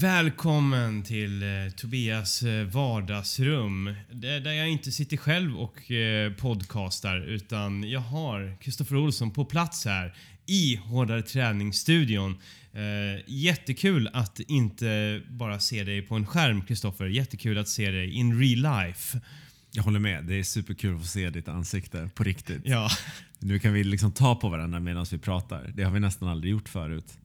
Välkommen till eh, Tobias eh, vardagsrum. Det, där jag inte sitter själv och eh, podcastar utan jag har Kristoffer Olsson på plats här i Hårdare träningsstudion. Eh, jättekul att inte bara se dig på en skärm Kristoffer. Jättekul att se dig in real life. Jag håller med. Det är superkul att få se ditt ansikte på riktigt. Ja, Nu kan vi liksom ta på varandra medan vi pratar. Det har vi nästan aldrig gjort förut.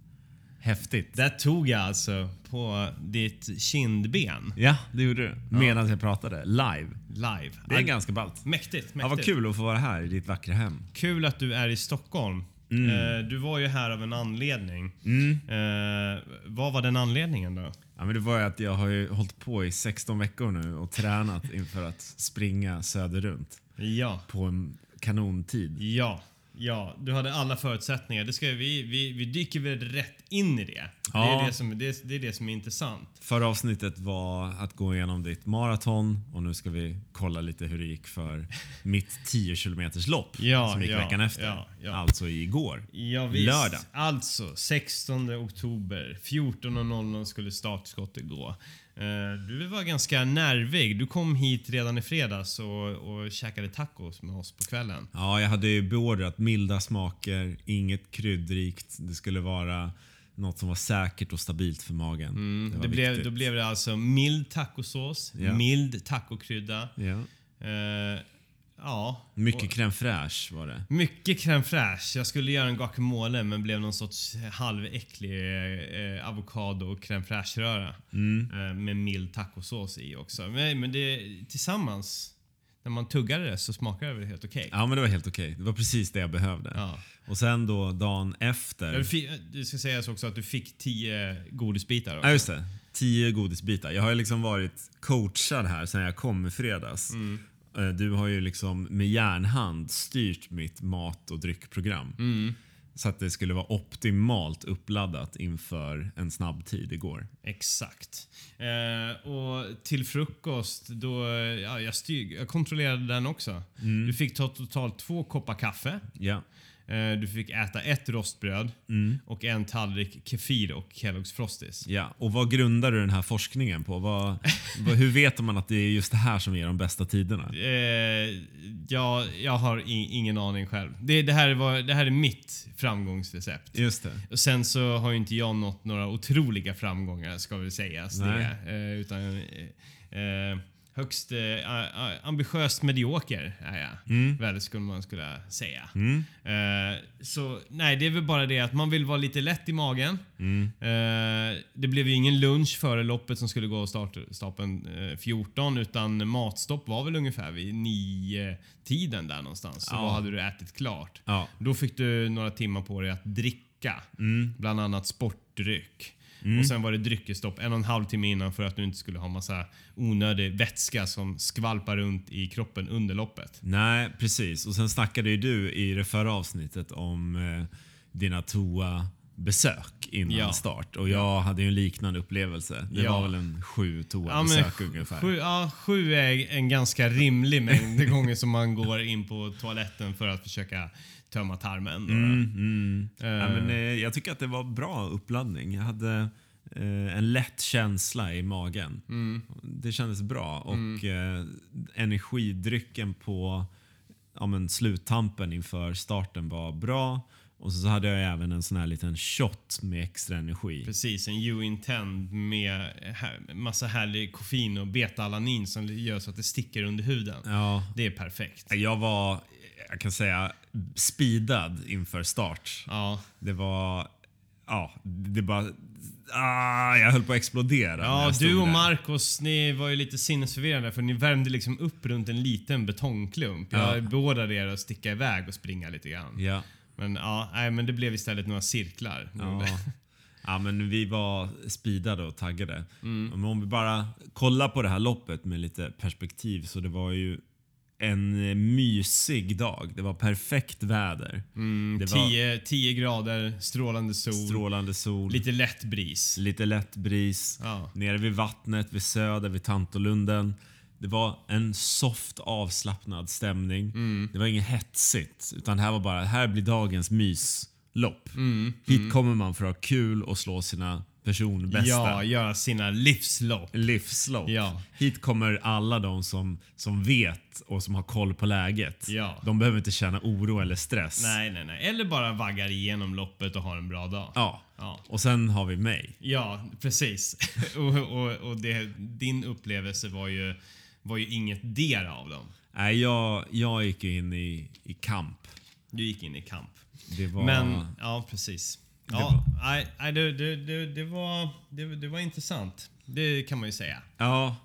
Häftigt. där tog jag alltså på ditt kindben Ja, det gjorde du. Medan jag pratade. Live. live. Det är Ja, ganska ballt. Mäktigt, mäktigt. Ja, vad kul att få vara här i ditt vackra hem. Kul att du är i Stockholm. Mm. Eh, du var ju här av en anledning. Eh, vad var den anledningen då? Ja, men det var ju att jag har ju hållit på i 16 veckor nu och tränat inför att springa söder runt Ja, på en kanontid. ja, ja. Du hade alla förutsättningar. Det ska, vi, vi, vi dyker väl rätt in i det. Det, Ja. är det, som, det, det är det som är intressant. Förra avsnittet var att gå igenom ditt maraton och nu ska vi kolla lite hur det gick för mitt 10 km lopp Ja, som gick ja, veckan efter. ja. Alltså igår. Ja, visst. Lördag. Alltså, 16 oktober. 14.00 skulle startskottet gå. Eh, du var ganska nervig. Du kom hit redan i fredags och, och käkade tacos med oss på kvällen. Ja, jag hade ju beordrat milda smaker, inget kryddrikt. Det skulle vara något som var säkert och stabilt för magen. det var Det blev, då blev det alltså mild tacosås, Ja. mild tacokrydda. ja. Eh, ja. Mycket Och- crème fraîche var det. mycket crème fraîche. Jag skulle göra en guacamole men blev någon sorts halväcklig eh, avokado och crème fraîche-röra. Mm. Eh, med mild tacosås i också. Men, men det, tillsammans, när man tuggade det så smakade det väl helt okej. Ja, men det var helt okej. Det var precis det jag behövde. Ja. Och sen då dagen efter. Jag fi- Det ska sägas också att du fick 10 godisbitar också. Ja, just det. Tio godisbitar. Jag har ju liksom varit coachad här sen jag kom i fredags. Mm. Eh, Du har ju liksom med järnhand styrt mitt mat och dryckprogram. Mm. Så att det skulle vara optimalt uppladdat inför en snabb tid igår. Exakt. Eh, och till frukost, då, ja, jag, styr, jag kontrollerade den också. Mm. Du fick ta totalt två koppar kaffe. Ja. Eh, du fick äta ett rostbröd Mm. och en tallrik Kefir och Kellogg's Frosties. ja. Och vad grundar du den här forskningen på? Vad, vad, hur vet man att det är just det här som ger de bästa tiderna? Eh, ja, jag har i, ingen aning själv. Det, det, här var, det här är mitt framgångsrecept. Just det. Och sen så har ju inte jag nått några otroliga framgångar ska väl sägas. Nej. Det, eh, utan eh, eh, högst eh, ambitiöst medioker är jag. Väl skulle man skulle säga. Mm. Eh, så nej, det är väl bara det att man vill vara lite lätt i magen. Mm. Eh, det blev ju ingen lunch före loppet som skulle gå startstoppen eh, 14 utan matstopp var väl ungefär vid 9 tiden där någonstans. Så Ja. då hade du ätit klart. Ja. Då fick du några timmar på dig att dricka. Mm. Bland annat sportdryck. Och sen var det dryckesstopp en och en halv timme innan för att du inte skulle ha massa onödig vätska som skvalpar runt i kroppen under loppet. Nej, precis. Och sen snackade ju du i det förra avsnittet om eh, dina toa-besök innan Ja. start. Och jag hade ju en liknande upplevelse. Det Ja. var väl en sju Ja, toa-besök sju- ungefär. Sju, ja, sju är en ganska rimlig mängd gånger som man går in på toaletten för att försöka tömma tarmen. Mm, mm. Eh. Ja, men, eh, jag tycker att det var bra uppladdning. Jag hade eh, en lätt känsla i magen. Mm. Det kändes bra. Och eh, energidrycken på ja, men, sluttampen inför starten var bra. Och så hade jag även en sån här liten shot med extra energi. Precis, en U-intend med här, massa härlig koffein och beta-alanin som gör så att det sticker under huden. Ja, Det är perfekt. jag var, jag kan säga, speedad inför start. Ja, Det var, ja, det bara, ah, jag höll på att explodera. ja du och där. Marcos, ni var ju lite sinnesförvirrande för ni värmde liksom upp runt en liten betongklump. Jag Ja. beordrade er att sticka iväg och springa lite grann. Ja. Men ja, nej, men det blev istället några cirklar. Ja. ja, men vi var speedade och taggade. Mm. Men om vi bara kollar på det här loppet med lite perspektiv så det var ju en eh, mysig dag. Det var perfekt väder. det var 10, 10 grader, strålande sol, strålande sol, lite, lite lätt bris. lätt bris. Ja. Nere vid vattnet, vid Söder, vid Tantolunden. Det var en soft avslappnad stämning. Mm. Det var inget hetsigt. Utan här var bara, här blir dagens myslopp. Mm. Hit kommer man för att ha kul och slå sina personbästa. Ja, göra sina livslopp. Livslopp. Ja. Hit kommer alla de som, som vet och som har koll på läget. Ja. De behöver inte känna oro eller stress. Nej, nej, nej. Eller bara vaggar igenom loppet och har en bra dag. Ja. Ja. Och sen har vi mig. Ja, precis. och och, och det, din upplevelse var ju, var ju inget der av dem. Nej, jag, jag gick in i, i kamp. Du gick in i kamp. Det var... Men, ja precis. Ja, nej, nej, det, det, det, det, var, det, det var intressant. Det kan man ju säga. Ja,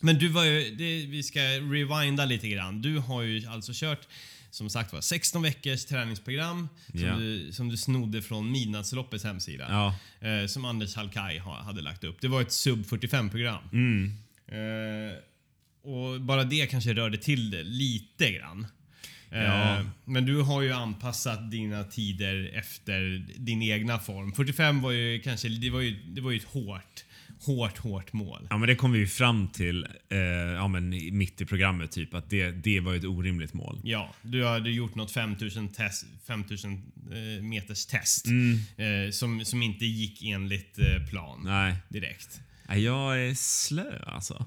Men du var ju, det, vi ska rewinda lite grann. Du har ju alltså kört som sagt var 16 veckors träningsprogram som, Ja. du, som du snodde från Midnattsloppets hemsida. ja. Eh, som Anders Halkai ha, hade lagt upp. Det var ett sub 45-program. Mm. Eh, och bara det kanske rörde till det lite grann. Eh, Ja. Men du har ju anpassat dina tider efter din egna form. 45 var ju kanske, det var ju, det var ju ett hårt, hårt, hårt mål. Ja men det kom vi ju fram till eh, ja, men mitt i programmet typ att det, det var ett orimligt mål. Ja, du hade gjort något 5000, test, 5000 eh, meters test eh, som, som inte gick enligt eh, plan Nej. direkt. Jag är slö alltså.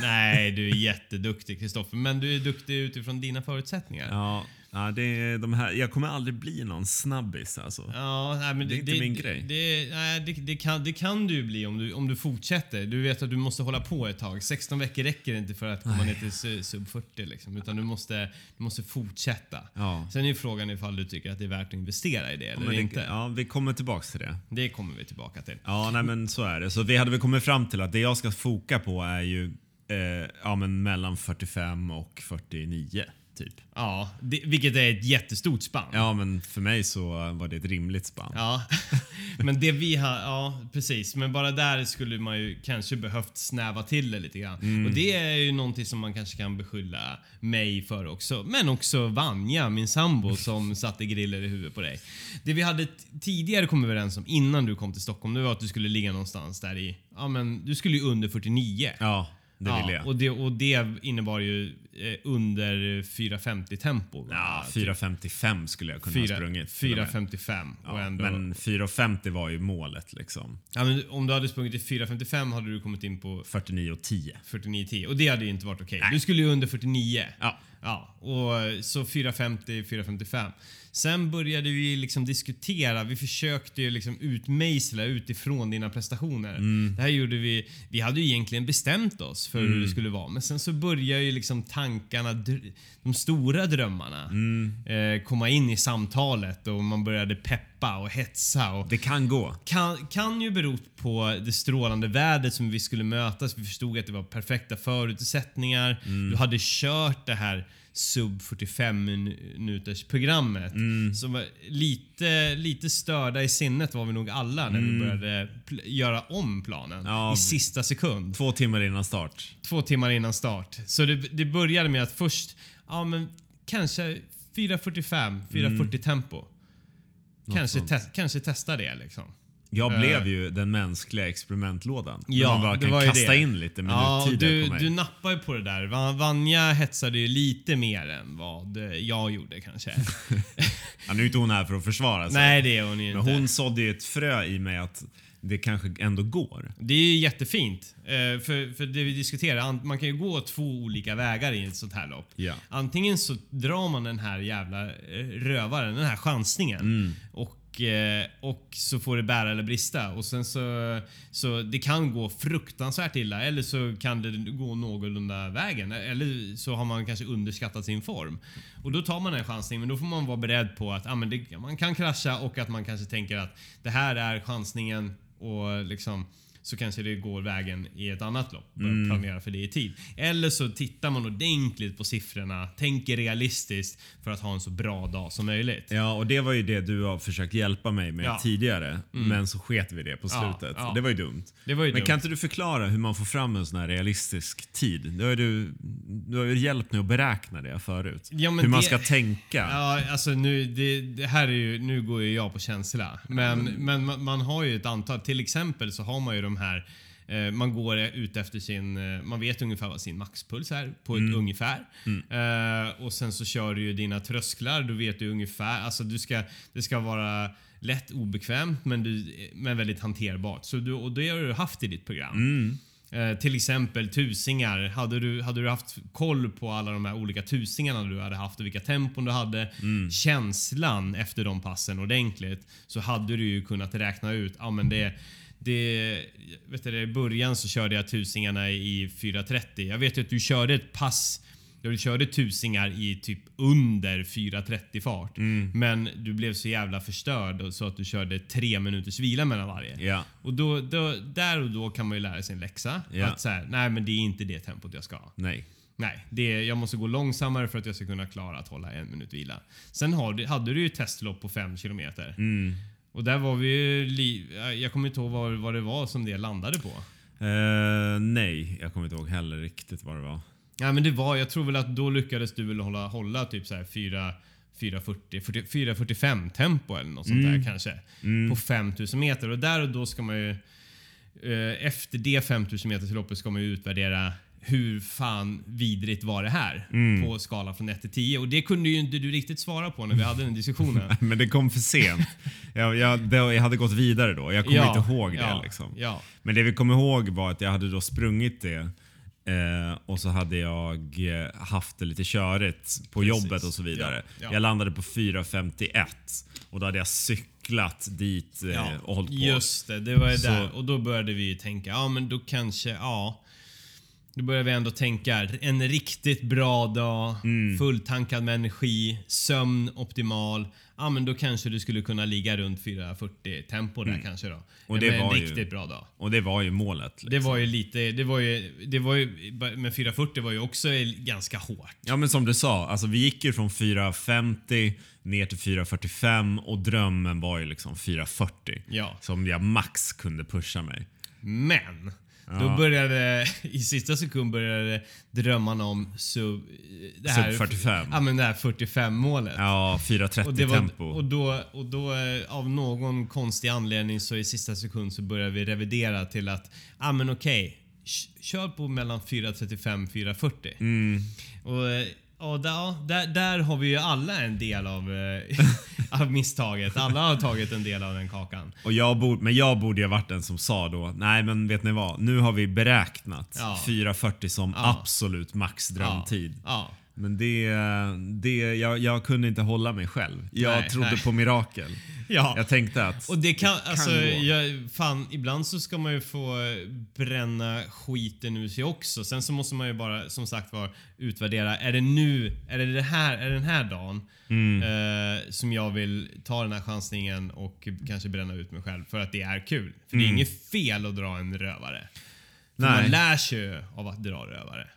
Nej, du är jätteduktig Kristoffer, men du är duktig utifrån dina förutsättningar. Ja, ja det är de här, jag kommer aldrig bli någon snabbis alltså. Ja, nej, men Det är inte min grej. Det, nej, det, det, kan, det kan du bli om du, om du fortsätter. Du vet att du måste hålla på ett tag. 16 veckor räcker inte för att komma ner till su- sub 40 liksom, utan du måste, du måste fortsätta. Ja. Sen är ju frågan ifall du tycker att det är värt att investera i det eller det, inte. ja, vi kommer tillbaks till det. Det kommer vi tillbaka till. Ja, nej men så är det. Så vi hade väl kommit fram till att det jag ska foka på är ju eh, ja, men mellan 45 och 49 typ. Ja, det, vilket är ett jättestort spann. Ja, men för mig så var det ett rimligt spann. Ja, men det vi har, ja precis. Men bara där skulle man ju kanske behövt snäva till det lite grann. Mm. Och det är ju någonting som man kanske kan beskylla mig för också. Men också Vanja, min sambo, som satte griller i huvudet på dig. Det vi hade tidigare kommit överens om innan du kom till Stockholm, det var att du skulle ligga någonstans där i, ja men du skulle ju under 49. Ja, det vill jag. och, det, och det innebar ju eh, under 4.50 tempo. Ja, Typ 4.55 skulle jag kunna ha sprungit. till och med. 4.55 och Ja, ändå... Men 4.50 var ju målet liksom. Ja, men om du hade sprungit i 4.55 hade du kommit in på 49.10. 49.10 och det hade ju inte varit okej. Nej. Du skulle ju under 49. Ja. Ja, och så 4.50, 4.55. Sen började vi liksom diskutera. Vi försökte ju liksom utmejsla utifrån dina prestationer. Mm. Det här gjorde vi. Vi hade ju egentligen bestämt oss för hur det skulle vara. Men sen så börjar ju liksom tankarna, de stora drömmarna, Mm. eh, komma in i samtalet och man började peppa och hetsa. Och Det kan gå. kan, kan ju bero på det strålande vädret som vi skulle mötas. Vi förstod att det var perfekta förutsättningar. Du hade kört det här sub 45 minuters programmet. Som var lite, lite störda i sinnet var vi nog alla när vi började göra om planen Ja, i sista sekund. Två timmar innan start. Två timmar innan start. Så det, det började med att först, ja men kanske 4.45, 4.40 tempo. Kanske, te- kanske testa det liksom. Jag Eh. blev ju den mänskliga experimentlådan. Ja, man bara det kan var kasta det. in lite Ja, och minuttider du, på mig. du nappar ju på det där. Va- Vanja hetsade ju lite mer än vad eh, jag gjorde kanske. Ja, nu är inte hon här för att försvara sig. Nej, det är hon ju Men inte. hon sådde ju ett frö i mig att det kanske ändå går. Det är jättefint. Eh, för, för det vi diskuterar, an- man kan ju gå två olika vägar i ett sånt här lopp. Ja. Antingen så drar man den här jävla eh, rövaren, den här chansningen. Mm. Och, eh, och så får det bära eller brista. Och sen så, så det kan gå fruktansvärt illa eller så kan det gå någorlunda vägen. Eller så har man kanske underskattat sin form. Och då tar man en chansning men då får man vara beredd på att ah, men det, man kan krascha och att man kanske tänker att det här är chansningen och liksom så kanske det går vägen i ett annat lopp. Börja Mm. planera för det i tid. Eller så tittar man ordentligt på siffrorna, tänker realistiskt för att ha en så bra dag som möjligt. Ja, och det var ju det du har försökt hjälpa mig med Ja. Mm. tidigare. Men så sket vi det på Ja, slutet. ja. Det var ju dumt. Det var ju Men dumt. kan inte du förklara hur man får fram en sån här realistisk tid? Det har du, du har ju hjälpt mig att beräkna det förut. Ja, hur man det- ska tänka. Ja, alltså nu, det, det här är ju, nu går ju jag på känsla. Men, men man, man har ju ett antal, till exempel så har man ju de här Eh, man går ut efter sin... Eh, man vet ungefär vad sin maxpuls är på ett Mm. ungefär. Eh, och sen så kör du ju dina trösklar. Du vet du ungefär... Alltså du ska, det ska vara lätt obekvämt men, du, men väldigt hanterbart. Så du, och det har du haft i ditt program. Mm. Eh, till exempel tusingar. Hade du, hade du haft koll på alla de här olika tusingarna du hade haft och vilka tempon du hade, känslan efter de passen ordentligt, så hade du ju kunnat räkna ut, ja men det det, vet du, I början så körde jag tusingarna i 4.30. Jag vet ju att du körde ett pass där du körde tusingar i typ under 4.30 fart. Men du blev så jävla förstörd så att du körde tre minuters vila mellan varje. Ja. Och då, då, där och då kan man ju lära sig en läxa. Ja. Att så här, nej men det är inte det tempot jag ska. Nej. Nej, det jag måste gå långsammare för att jag ska kunna klara att hålla en minut vila. Sen har hade du ju testlopp på 5 kilometer. Mm. Och där var vi ju... Jag kommer inte ihåg vad, vad det var som det landade på. Eh, nej, jag kommer inte ihåg heller riktigt vad det var. Ja, men det var, jag tror väl att då lyckades du väl hålla, hålla typ så här 4, 440, 40, 445 tempo eller något sånt där kanske. På 5000 meter. Och där och då ska man ju... eh, Efter det 5000 meters loppet ska man ju utvärdera hur fan vidrigt var det här på skalan från 1 till 10. Och det kunde ju inte du riktigt svara på när vi hade den diskussionen. Men det kom för sent. jag, jag, det, jag hade gått vidare då. Jag kommer Ja, inte ihåg det. ja, Liksom. ja. Men det vi kommer ihåg var att jag hade då sprungit det eh, och så hade jag eh, haft det lite körigt på Precis. jobbet och så vidare. Ja, ja. Jag landade på 4.51 och då hade jag cyklat dit eh, Ja, och hållit på. Just det, det var ju Så- där. Och då började vi tänka, ja men då kanske, ja. Då började vi ändå tänka, en riktigt bra dag, Mm. fulltankad med energi, sömn optimal. Ja men då kanske du skulle kunna ligga runt 4.40 tempo där kanske då. Mm. Och det med var en ju- riktigt bra dag. Och det var ju målet. Liksom. Det var ju lite, det var ju, det var ju, men 4.40 var ju också ganska hårt. Ja men som du sa, alltså vi gick ju från 4.50 ner till 4.45 och drömmen var ju liksom 4.40. Ja. Som jag max kunde pusha mig. Men då Ja. började, i sista sekund började drömmarna om sub... Det Sub 45. Ja men det här 45 målet. Ja, 4.30 Och, det var, tempo. och då, och då eh, av någon konstig anledning så i sista sekund så började vi revidera till att, ja men okej, k- kör på mellan 4.35 4.40. Mm. Och, eh, och där, ja, där, där har vi ju alla en del av, eh, av misstaget. Alla har tagit en del av den kakan. Och jag borde, men jag borde ju ha varit den som sa då, nej men vet ni vad? Nu har vi beräknat Ja. 4.40 som Ja. absolut max drömtid. Ja. Men det, det jag, jag kunde inte hålla mig själv. Jag Nej, trodde nej. på mirakel. ja. Jag tänkte att Och det kan, alltså, gå. jag, fan, ibland så ska man ju få bränna skiten ur sig också. Sen så måste man ju bara, som sagt var, utvärdera. Är det nu, är det, det här, är det den här dagen Mm. eh, som jag vill ta den här chansningen och kanske bränna ut mig själv för att det är kul? För det är Mm. inget fel att dra en rövare. Nej. man lär sig ju av att dra rövare.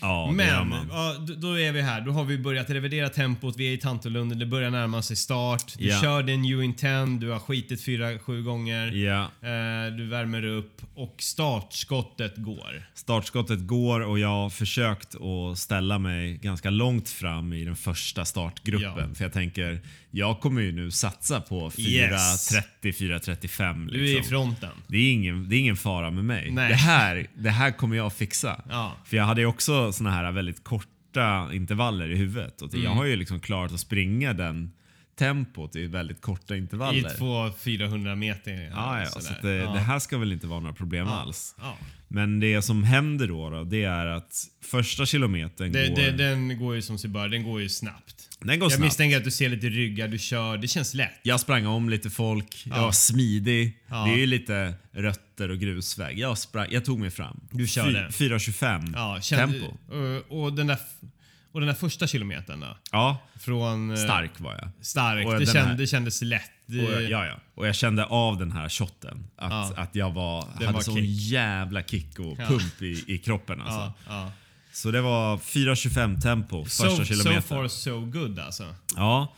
Ja, Men ja, då, är vi här. Då har vi börjat revidera tempot. Vi är i Tantolunden. Det börjar närma sig start. Du Ja. kör din U in 10. Du har skitit fyra, sju gånger. Eh, du värmer upp och startskottet går. Startskottet går och jag har försökt att ställa mig ganska långt fram i den första startgruppen. Ja. För jag tänker, jag kommer ju nu satsa på 4.30, Yes. 4.35. Liksom. Du är i fronten. Det är, ingen, det är ingen fara med mig. Nej. Det här, det här kommer jag fixa. Ja. För jag hade ju också såna här väldigt korta intervaller i huvudet. Och Mm. Jag har ju liksom klarat att springa den tempot i väldigt korta I intervaller. två 400 meter. Ja, ja, så det, Ja. det här ska väl inte vara några problem Ja. alls. Ja. Men det som händer då, då det är att första kilometern Det, går... det, den går ju som sig bör. Den går ju snabbt. Den går Jag snabbt. misstänker att du ser lite ryggar, du kör. Det känns lätt. Jag sprang om lite folk, jag Ja. var smidig. Ja. Det är ju lite rötter och grusväg. Jag, sprang, jag tog mig fram. Du körde. Fy- 4.25 Ja, tempo. Och, och, den där, och den där första kilometern då? Ja, Från... eh, stark var jag. Stark. Och Det, den känd, här- det kändes lätt. Och, jag- ja, ja. och jag kände av den här shotten. Att, Ja. att jag var, Den hade var sån kick. jävla kick och Ja. pump i, i kroppen. Alltså. ja. Så det var 4.25 tempo första So, kilometern. so far so good alltså. Ja.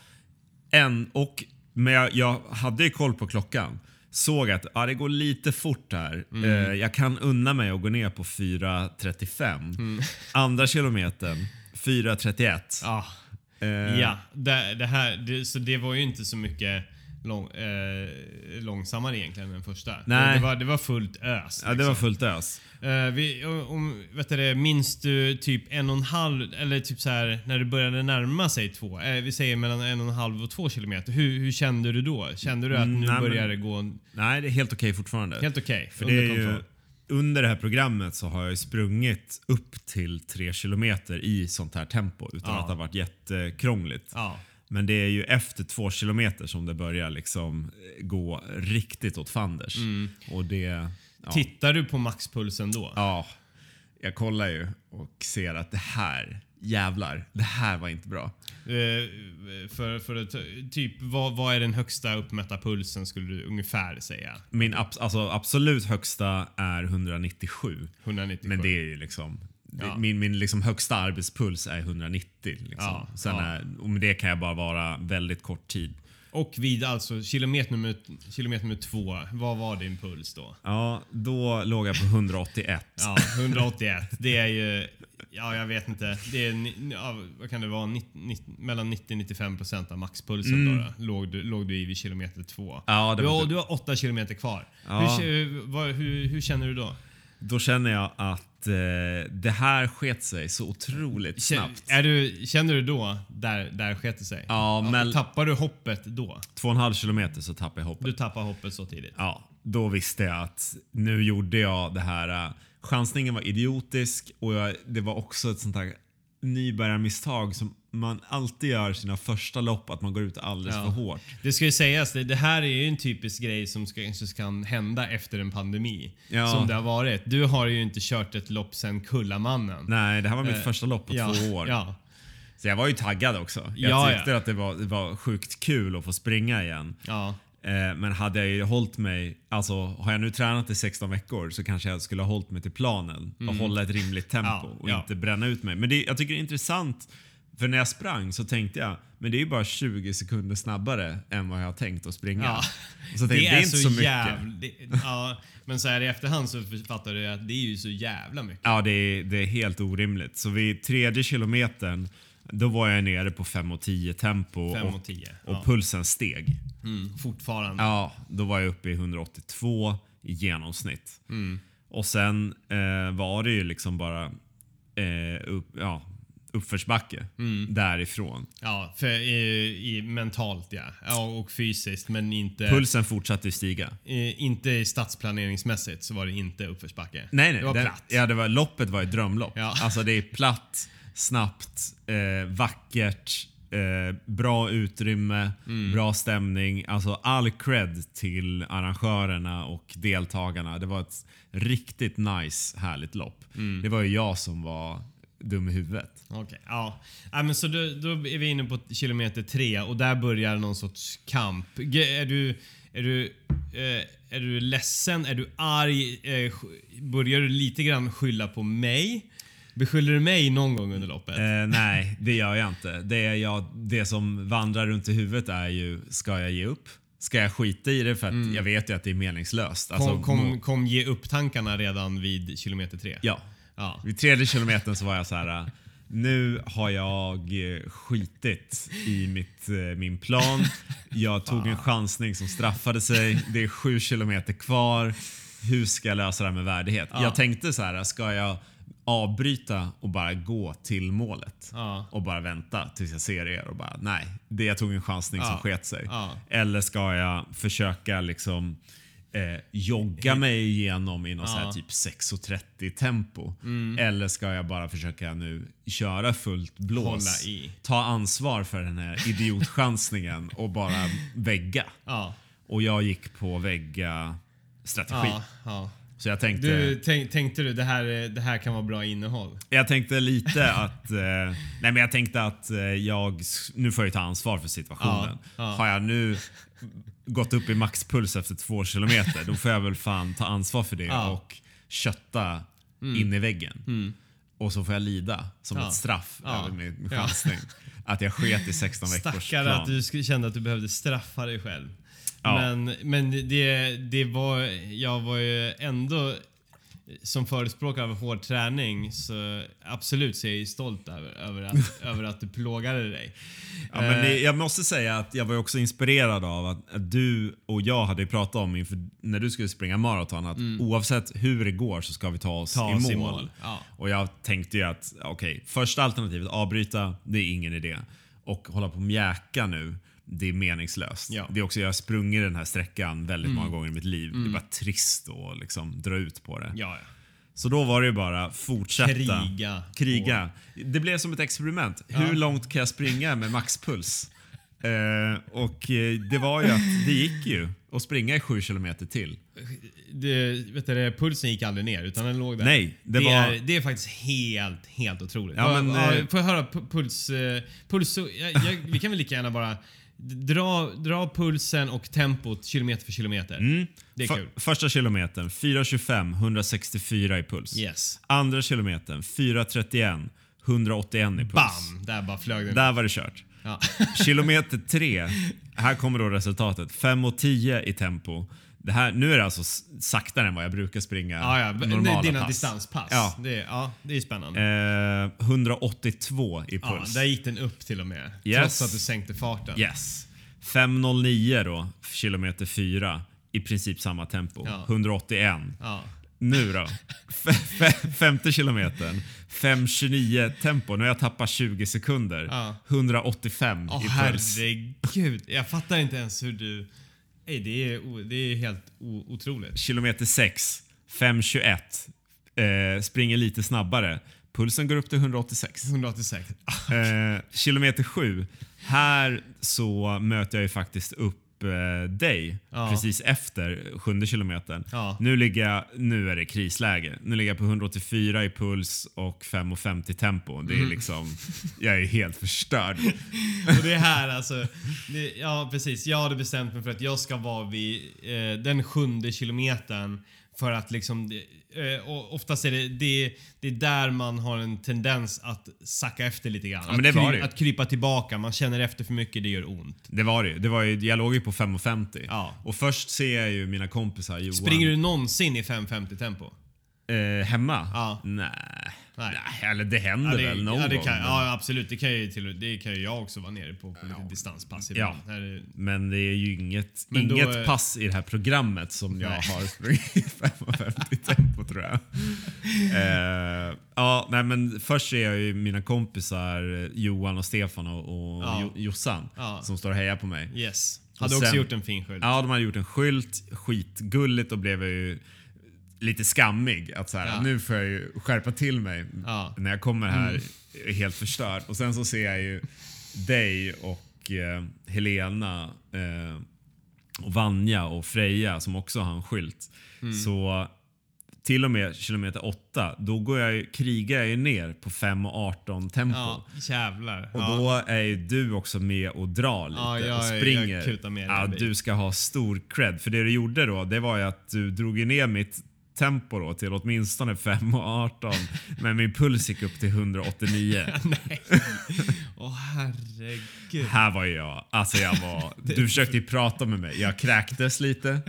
En, och, men jag, jag hade ju koll på klockan. Såg att ja, det går lite fort här. Mm. Eh, jag kan unna mig att gå ner på 4.35. Andra kilometern 4.31. Ja. Eh, Ja, det, det här, det, så det var ju inte så mycket lång, eh, långsammare egentligen än den första. Nej. Det, var, det var fullt ös. Ja, det liksom. var fullt ös. Eh, vi, om, vet du minns du typ en och en halv, eller typ så här när det började närma sig två, eh, vi säger mellan en och en halv och två kilometer. Hur, hur kände du då? Kände du att Mm, nu nej, börjar det gå Nej, det är helt okej fortfarande. helt okej? För under det är ju, kontroll? under det här programmet så har jag sprungit upp till tre kilometer i sånt här tempo utan Ja. att det har varit jättekrångligt. Ja. Men det är ju efter två kilometer som det börjar liksom gå riktigt åt fanders. Mm. Och det... Ja, Tittar du på maxpulsen då? ja, jag kollar ju och ser att det här, jävlar, det här var inte bra. Eh, för, för typ, vad, vad är den högsta uppmätta pulsen skulle du ungefär säga? Min abs- alltså, absolut högsta är 197. 197? Men det är ju liksom... Ja. Min, min liksom högsta arbetspuls är 190. Liksom. Ja, Sen ja. Är, och med det kan jag bara vara väldigt kort tid. Och vid alltså kilometer nummer, kilometer nummer två, vad var din puls då? Ja, då låg jag på 181. Ja, 181. Det är ju... Ja, jag vet inte. Det är, ja, vad kan det vara? 90, 90, mellan 90-95% av maxpulsen då, då, låg, du, låg du i vid kilometer två. Mm. Ja, det du, har, du har åtta kilometer kvar. Ja. Hur, vad, hur, hur känner du då? Då känner jag att eh, det här sket sig så otroligt snabbt. Är du, känner du då, där, där sket det sig? Ja, men Tappar du hoppet då? två och en halv kilometer så tappade jag hoppet. Du tappar hoppet så tidigt? Ja, då visste jag att nu gjorde jag det här. äh, Chansningen var idiotisk och jag, det var också ett sånt här nybörjarmisstag som man alltid gör sina första lopp, att man går ut alldeles Ja. för hårt. Det ska ju sägas, det, det här är ju en typisk grej som som kan hända efter en pandemi. Ja. Som det har varit. Du har ju inte kört ett lopp sen Kullamannen. Nej, det här var mitt Eh, första lopp på ja, två år. Ja. Så jag var ju taggad också. Jag Ja, tyckte att det var, det var sjukt kul att få springa igen. ja. Eh, men hade jag ju hållit mig, alltså har jag nu tränat i 16 veckor så kanske jag skulle ha hållit mig till planen och hålla ett rimligt tempo Mm. Och inte bränna ut mig. Men det, jag tycker det är intressant, för när jag sprang så tänkte jag, men det är ju bara 20 sekunder snabbare än vad jag har tänkt att springa. Ja. Tänkte, det, är inte så, mycket. jävligt... Ja, men så här i efterhand så fattar du att det är ju så jävla mycket. Ja, det är, det är helt orimligt. Så vid tredje kilometern, då var jag nere på 5 och 10 tempo 5 och, och 10. och Ja. pulsen steg. Mm, fortfarande. Ja, då var jag uppe i 182 i genomsnitt. Och sen eh, var det ju liksom bara eh, upp, ja, uppförsbacke därifrån. Ja, för, i, i, mentalt ja. ja. Och fysiskt, men inte... Pulsen fortsatte stiga. Eh, inte stadsplaneringsmässigt så var det inte uppförsbacke. Nej, nej. Det var den- platt. Ja, det var, loppet var ett drömlopp. Ja. Alltså det är platt, snabbt, eh, vackert, eh, bra utrymme, Mm. bra stämning. Alltså all cred till arrangörerna och deltagarna. Det var ett riktigt nice, härligt lopp. Mm. Det var ju jag som var dum i huvudet. Okej, ja. ja men så då, då är vi inne på kilometer tre och där börjar någon sorts kamp. Är du, är du, eh, är du ledsen? Är du arg? Eh, börjar du lite grann skylla på mig? Beskyller du mig någon gång under loppet? Eh, nej, det gör jag inte. Det, är jag, det som vandrar runt i huvudet är ju, ska jag ge upp? Ska jag skita i det för att jag vet ju att det är meningslöst? Alltså, Mm. kom, kom, kom ge upp tankarna redan vid kilometer tre? ja. Ja. Vid tredje kilometern så var jag så här. Nu har jag eh, skitit i mitt, eh, min plan. Jag tog en chansning som straffade sig. Det är sju kilometer kvar. Hur ska jag lösa det här med värdighet? Jag tänkte så här, ska jag avbryta och bara gå till målet Ja. och bara vänta tills jag ser er och bara nej, det jag tog en chansning som Ja. sket sig. Ja. Eller ska jag försöka liksom eh, jogga mig igenom i någon så här Ja. typ 6.30 tempo? Eller ska jag bara försöka nu köra fullt blås? Ta ansvar för den här idiotchansningen och bara vägga. Ja. Och jag gick på vägga strategi. Ja, ja. Så jag tänkte, Du, tänk, tänkte du det här, är- det här kan vara bra innehåll? jag tänkte lite att... Eh, nej men jag tänkte att eh, jag... Nu får jag ta ansvar för situationen. Ja, ja. Har jag nu gått upp i maxpuls efter två kilometer, då får jag väl fan ta ansvar för det Ja. Mm. och kötta in i väggen. Och så får jag lida som Ja. ett straff Ja. över min chansning. Att jag sket i 16 veckors Stackare plan. att du kände att du behövde straffa dig själv. Men, men det, det var... Jag var ju ändå... som förespråkare av hård träning så absolut så är jag ju stolt över, över, att, över att du plågade dig. Ja, men det, jag måste säga att jag var också inspirerad av att, att du och jag hade pratat om inför när du skulle springa maraton att oavsett hur det går så ska vi ta oss, Ta i, oss mål. i mål, ja. Och jag tänkte ju att okej, första alternativet avbryta, det är ingen idé. Och hålla på och mjäka nu, det är meningslöst. Ja. Det är också, jag har sprungit den här sträckan väldigt många gånger i mitt liv. Det är bara trist att liksom dra ut på det. Ja, ja. Så då var det ju bara fortsätta. Kriga. Kriga. Det blev som ett experiment. Hur långt kan jag springa med maxpuls? Eh, och eh, det var ju att det gick ju att springa i sju kilometer till. Det, vet du, pulsen gick aldrig ner utan den låg där. Nej, det det, var- är, det är faktiskt helt, helt otroligt. Ja, men, eh, får jag höra pu- puls... eh, puls jag, jag, vi kan väl lika gärna bara dra, dra pulsen och tempot kilometer för kilometer. Det är För- kul. Första kilometern 4.25, 164 i puls. Yes. Andra kilometern 4.31, 181 i puls. Bam! Där bara flög den. Där var det kört. Ja. Kilometer 3, här kommer då resultatet. 5.10 i tempo. Det här, nu är det alltså saktare än vad jag brukar springa Ja, ja. normala Dina pass. distanspass. Ja. Det, är- ja, det är spännande. Eh, 182 i ja, puls. där gick den upp till och med. Yes. Trots att du sänkte farten. Yes. 5.09 då, kilometer 4. I princip samma tempo. Ja. 181. Ja. Nu då? F- f- femte kilometern. 5.29 tempo. Nu har jag tappat 20 sekunder. Ja. 185 Åh i puls. herregud. Jag fattar inte ens hur du... Ey, det, är, det är helt otroligt. Kilometer 6. 5.21. Eh, springer lite snabbare. Pulsen går upp till 186. 186. Eh, kilometer 7. Här så möter jag ju faktiskt upp dig Ja. precis efter sjunde kilometern. Ja. Nu, ligger jag, nu är det krisläge. Nu ligger jag på 184 i puls och 5,50 tempo. Det är Mm. liksom, jag är helt förstörd. Och det är här alltså. Det, ja precis. Jag hade bestämt mig för att jag ska vara vid eh, den sjunde kilometern. För att liksom, eh, och oftast är det, det, det är där man har en tendens att sacka efter lite grann. men det att, var det att krypa tillbaka. Man känner efter för mycket, det gör ont. Det var det det. Var ju jag låg ju på 5,50. Ja. Och först ser jag ju mina kompisar Johan. Springer du någonsin i 5.50 tempo? Eh, hemma? Ja. Nej. Nej. Nej. Eller det händer det, väl någon ja, det gång. kan, men- ja, absolut. Det kan, ju till, det kan ju jag också vara nere på, på lite distanspass ibland. Här är- Men det är ju inget, Men då inget är- pass i det här programmet som jag Nej. har sprungit i 5.50 tempo tror jag. eh, ja, nej, men först ser jag ju mina kompisar eh, Johan och Stefan och, och Ja. Jo- Jossan Ja. som står och hejar på mig. Yes. Hade också sen- gjort en fin skylt. Ja, de hade gjort en skylt, skitgulligt och blev jag ju lite skammig. Att så här, Ja. Nu får jag ju skärpa till mig Ja. när jag kommer här är helt förstörd. Och sen så ser jag ju dig och eh, Helena eh, och Vanja och Freja som också har en skylt. Mm. Så till och med kilometer 8, då går jag, ju- krigar jag ju ner på 5 och 18 tempo. Ja, jävlar. Och ja. då är ju du också med och drar lite Ja, jag- och jag springer. kutar med ja, du ska ha stor cred. För det du gjorde då, det var ju att du drog ner mitt tempo då till åtminstone 5 och 18. men min puls gick upp till 189. Nej. Åh herregud. Här var jag. Alltså jag var... Du försökte ju prata med mig. Jag kräktes lite.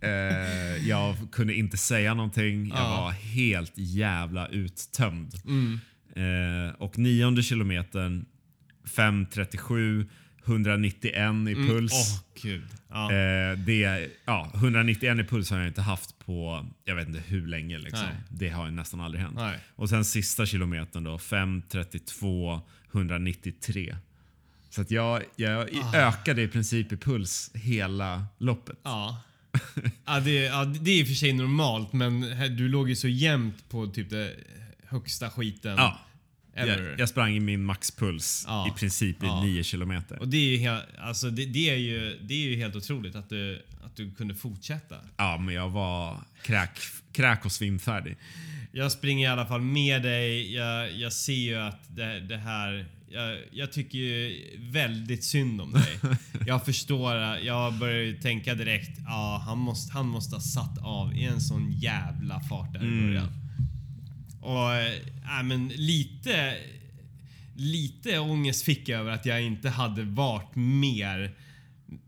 Eh, jag kunde inte säga någonting. Jag Ja. var helt jävla uttömd. Mm. Eh, och nionde kilometern 5.37, 191 i puls. Åh gud. Ja. Eh, det, ja, 191 i puls har jag inte haft på jag vet inte hur länge. Liksom. Det har nästan aldrig hänt. Nej. Och sen sista kilometern då, 5.32, 193. Så att jag, jag ökade i princip i puls hela loppet. Ja. Ja, det, ja, det är i och för sig normalt men här, du låg ju så jämnt på typ det högsta skiten Ja. Ever. Jag, jag sprang i min maxpuls Ja. i princip i Ja. 9 kilometer. Och det är ju helt, alltså det, det, är ju, det är ju helt otroligt att du, att du kunde fortsätta. Ja, men jag var kräk, kräk och svimfärdig. Jag springer i alla fall med dig. Jag, jag ser ju att det, det här... Jag, jag tycker ju väldigt synd om dig. Jag förstår. Jag börjar ju tänka direkt. Ja, han måste, han måste ha satt av i en sån jävla fart där i början. Och äh, men lite... Lite ångest fick jag över att jag inte hade varit mer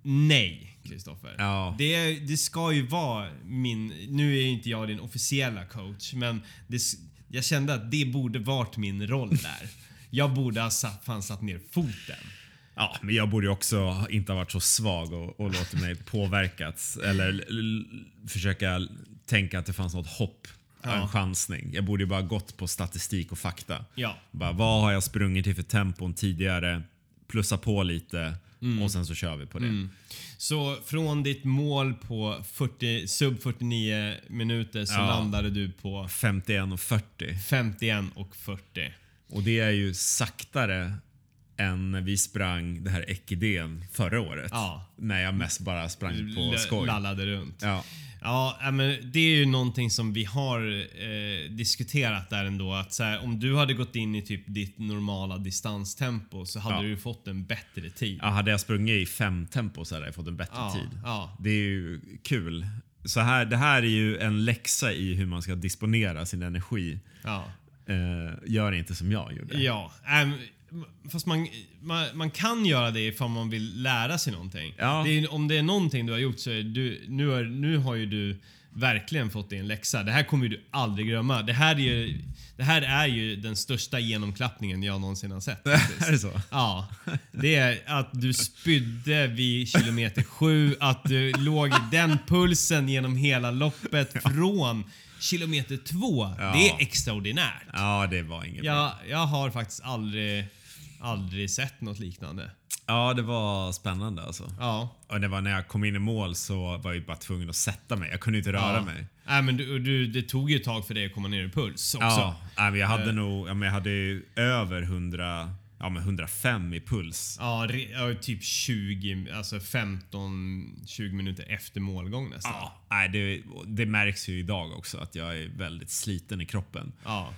nej, Kristoffer. Ja. Det, det ska ju vara min... Nu är inte jag din officiella coach, men det, jag kände att det borde varit min roll där. Jag borde ha satt, fan satt ner foten. Ja, men jag borde ju också inte ha varit så svag och, och låtit mig påverkats. Eller försöka tänka att det fanns något hopp. En chansning. Jag borde bara gått på statistik och fakta. Ja. Bara, vad har jag sprungit i för tempon tidigare? Plussa på lite och sen så kör vi på det. Så från ditt mål på 40, sub 49 minuter så Ja. landade du på 51 och 40. 51 och 40. Och det är ju saktare än när vi sprang det här Ekiden förra året. Ja. När jag mest bara sprang på skoj. Lallade runt. Ja. Ja, men det är ju någonting som vi har eh, diskuterat där ändå. Att så här, om du hade gått in i typ ditt normala distanstempo så hade Ja. du fått en bättre tid. Ja, hade jag sprungit i fem tempo så hade jag fått en bättre Ja, tid. ja. Det är ju kul. Så här, det här är ju en läxa i hur man ska disponera sin energi. Ja. Eh, gör inte som jag gjorde. Ja, ähm, fast man, man, man kan göra det ifall man vill lära sig någonting. Ja. Det är, om det är någonting du har gjort så är du, nu, har, nu har ju du verkligen fått dig en läxa. Det här kommer du aldrig glömma. Det här är ju, det här är ju den största genomklappningen jag någonsin har sett. är det så? Ja, det är att du spydde vid kilometer sju, att du låg i den pulsen genom hela loppet från kilometer två. Ja. Det är extraordinärt. Ja, det var inget bra. Jag, jag har faktiskt aldrig, aldrig sett något liknande. Ja, det var spännande alltså. Ja. Och det var när jag kom in i mål så var jag bara tvungen att sätta mig. Jag kunde inte röra ja. mig. Nej, men du, du, det tog ju ett tag för dig att komma ner i puls också. Ja, nej, men jag hade nog, ja, men jag hade ju över 100, ja men 105 i puls. Ja, typ 20, alltså 15-20 minuter efter målgång nästan. Ja, nej, det, det märks ju idag också att jag är väldigt sliten i kroppen. Ja.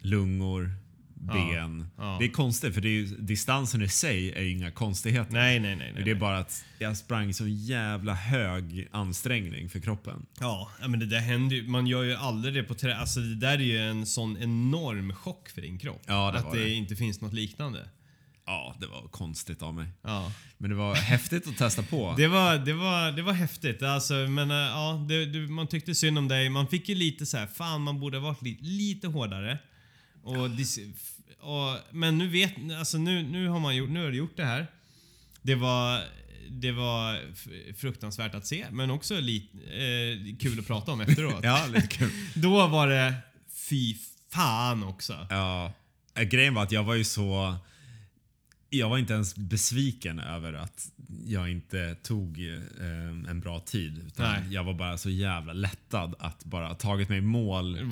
Lungor, ben. ja. Det är konstigt för det är ju, distansen i sig är ju inga konstigheter. Nej, nej, nej. nej, det är bara att jag sprang så jävla hög ansträngning för kroppen. Ja, ja, men det där händer ju. Man gör ju aldrig det på trä. Alltså det där är ju en sån enorm chock för din kropp. Ja, det att det, det. inte finns något liknande. Ja, det var konstigt av mig. Ja. Men det var häftigt att testa på. Det var, det var, det var häftigt. Alltså, men äh, ja, det, du, man tyckte synd om dig. Man fick ju lite så här, fan man borde ha varit lite, lite hårdare. Och, och, men nu vet, alltså nu, nu har man gjort, nu har du gjort det här. Det var, det var fruktansvärt att se, men också lite eh, kul att prata om efteråt. Ja, lite kul. Då var det fy fan också. Ja, eh, grejen var att jag var ju så... Jag var inte ens besviken över att jag inte tog eh, en bra tid. Utan Nej. jag var bara så jävla lättad att bara ha tagit mig i mål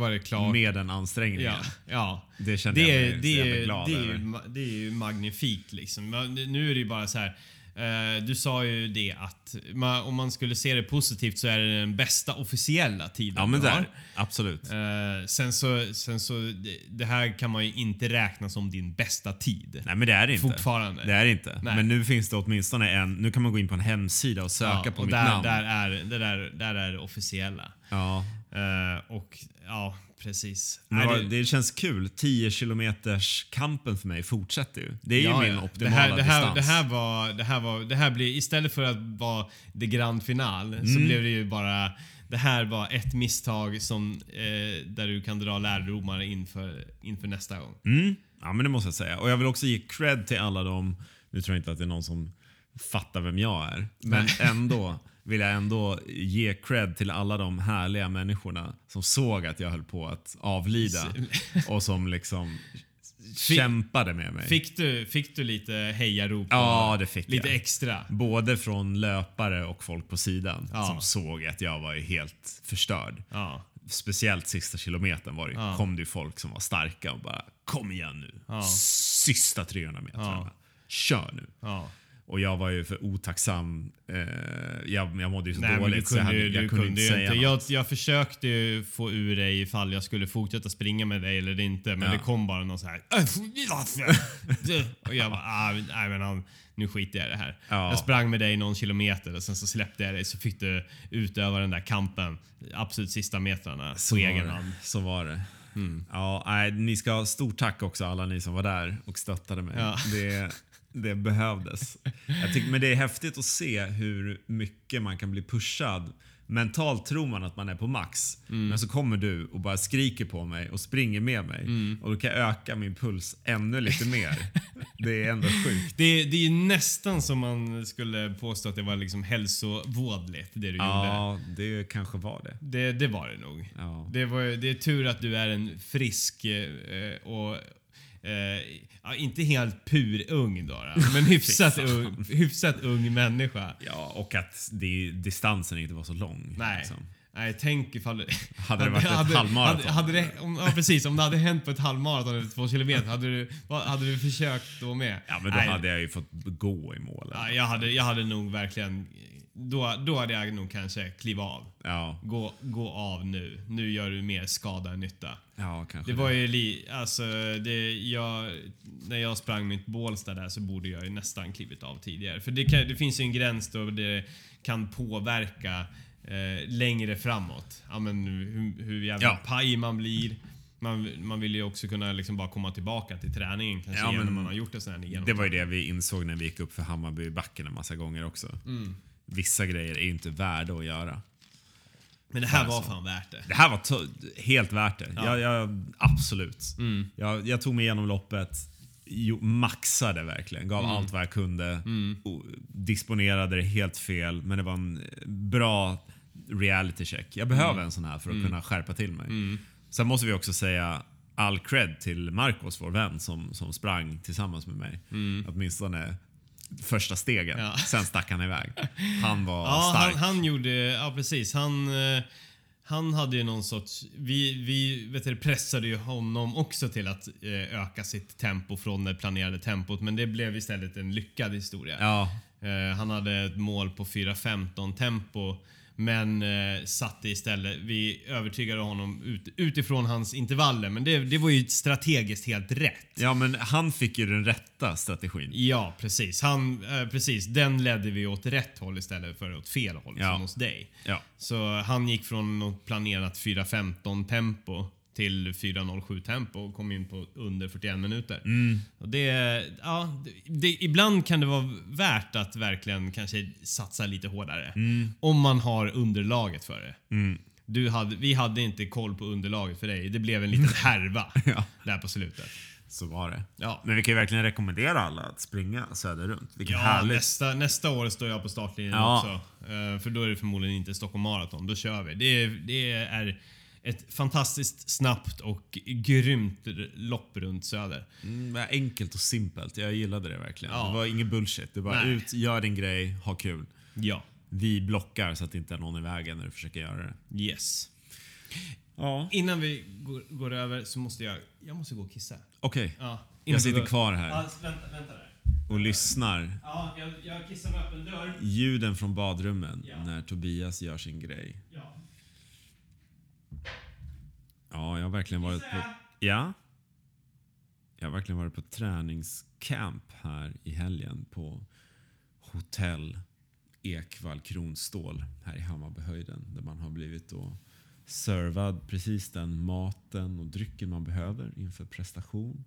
med den ansträngningen. Ja, ja. Det kände det, jag mig det, så jävla glad det, är över. det är ju magnifikt liksom. Nu är det ju bara så här. Eh, du sa ju det att ma, om man skulle se det positivt så är det den bästa officiella tiden Ja, men du har. där. Absolut. Eh, sen så, sen så det, här kan man ju inte räkna som din bästa tid. Nej, men det är det inte. Fortfarande. Det är det inte. Nej. Men nu finns det åtminstone en... Nu kan man gå in på en hemsida och söka Ja, på och mitt där, namn. Där är, det där, där är det officiella. Ja. Eh, och ja, precis. Nej, det- det känns kul. 10 kilometers kampen för mig fortsätter ju. Det är Ja, ju min optimala det här, det här, distans. Det här var, det här var, det här blir, istället för att vara det grand final Mm. så blev det ju bara, det här var ett misstag som, eh, där du kan dra lärdomar inför, inför nästa gång. Mm. Ja, men det måste jag säga. Och jag vill också ge cred till alla de, nu tror jag inte att det är någon som fattar vem jag är, men ändå vill jag ändå ge cred till alla de härliga människorna som såg att jag höll på att avlida och som liksom kämpade med mig. Fick du, fick du lite hejarop? Ja, det fick Lite jag. extra? Både från löpare och folk på sidan Ja. som såg att jag var helt förstörd. Ja. Speciellt sista kilometern var det, Ja. kom det ju folk som var starka och bara “Kom igen nu, sista 300 metrarna. Kör nu.” Och jag var ju för otacksam. Eh, jag, jag mådde ju så Nej, dåligt så jag, kunde, ju- jag du kunde inte säga inte. Jag, jag försökte få ur dig ifall jag skulle fortsätta springa med dig eller inte, men Ja. det kom bara någon så här. och jag bara, ah, nej men han, nu skiter jag i det här. Ja. Jag sprang med dig någon kilometer och sen så släppte jag dig så fick du utöva den där kampen absolut sista metrarna på Så var egen det. hand. Så var det. Mm. Ja, nej, ni ska ha stort tack också alla ni som var där och stöttade mig. Ja. Det, Det behövdes. Jag tycker, men det är häftigt att se hur mycket man kan bli pushad. Mentalt tror man att man är på max, men så kommer du och bara skriker på mig och springer med mig. Och då kan jag öka min puls ännu lite mer. det är ändå sjukt. Det, det är nästan som man skulle påstå att det var liksom hälsovådligt det du gjorde. Ja, det kanske var det. Det, det var det nog. Ja. Det, var, det är tur att du är en frisk eh, och eh, ja, inte helt purung då, då men hyfsat ung, hyfsat ung människa. Ja, och att det, distansen inte var så lång. Nej. liksom. Nej, tänk ifall... Hade det varit ett halvmaraton? Hade, hade det, om, ja, precis. Om det hade hänt på ett halvmaraton eller två kilometer, hade du, hade du försökt då med? Ja, men då Nej, hade jag ju fått gå i mål. ja, jag, hade, jag hade nog verkligen... Då, då hade jag nog kanske kliva av. Ja, Gå, gå av nu. Nu gör du mer skada än nytta. ja kanske Det var ju li, alltså, det, jag, när jag sprang mitt Bålsta där så borde jag ju nästan klivit av tidigare. För det, kan, det finns ju en gräns då det kan påverka eh, längre framåt. Ja, men hur, hur jävla Ja. paj man blir. Man, man vill ju också kunna liksom bara komma tillbaka till träningen kanske Ja, igen när men man har gjort en sån här Det var ju det vi insåg när vi gick upp för Hammarbybacken en massa gånger också. Mm. Vissa grejer är inte värda att göra. Men det här var fan värt det. Det här var helt värt det. Jag, jag, absolut. Mm. Jag, jag tog mig igenom loppet, jo, maxade verkligen, gav Mm. allt vad jag kunde. Och disponerade det helt fel, men det var en bra reality check. Jag behöver Mm. en sån här för att kunna skärpa till mig. Sen måste vi också säga all cred till Marcos, vår vän, som, som sprang tillsammans med mig. Åtminstone första stegen. Ja. Sen stack han iväg. Han var Ja, stark. han, han gjorde... Ja, precis. Han, eh, han hade ju någon sorts... Vi, vi vet du, pressade ju honom också till att eh, öka sitt tempo från det planerade tempot, men det blev istället en lyckad historia. Ja, Eh, han hade ett mål på 4.15 tempo, men eh, satte istället... Vi övertygade honom ut, utifrån hans intervaller, men det, det var ju strategiskt helt rätt. ja, men han fick ju den rätta strategin. Ja, precis. Han, eh, precis. Den ledde vi åt rätt håll istället för åt fel håll, Ja. som hos dig. Ja. Så han gick från något planerat 4.15 tempo till 4.07 tempo och kom in på under 41 minuter. Och det, ja, det, ibland kan det vara värt att verkligen kanske satsa lite hårdare. Om man har underlaget för det. Du hade, vi hade inte koll på underlaget för dig. Det blev en liten härva Ja. där på slutet. Så var det. Ja. Men vi kan ju verkligen rekommendera alla att springa söder runt. Vilket Ja, härligt. nästa, nästa år står jag på startlinjen Ja. också. Eh, för då är det förmodligen inte Stockholm Marathon. Då kör vi. Det det är ett fantastiskt snabbt och grymt lopp runt Söder. Mm, enkelt och simpelt. Jag gillade det verkligen. Ja. Det var ingen bullshit. Det var Nej. ut, gör din grej, ha kul. Ja. Vi blockar så att det inte är någon i vägen när du försöker göra det. Yes. Ja. Innan vi går, går över så måste jag... Jag måste gå och kissa. Okej. Ja, innan Jag sitter kvar här Ja, vänta, vänta där. och lyssnar. Ja, jag, jag kissar med öppen dörr. Ljuden från badrummen Ja. när Tobias gör sin grej. Ja. Ja, jag har verkligen varit på... Ja? Jag har verkligen varit på träningscamp här i helgen på hotell Ekvall Kronstål här i Hammarbyhöjden. Där man har blivit då servad precis den maten och drycken man behöver inför prestation.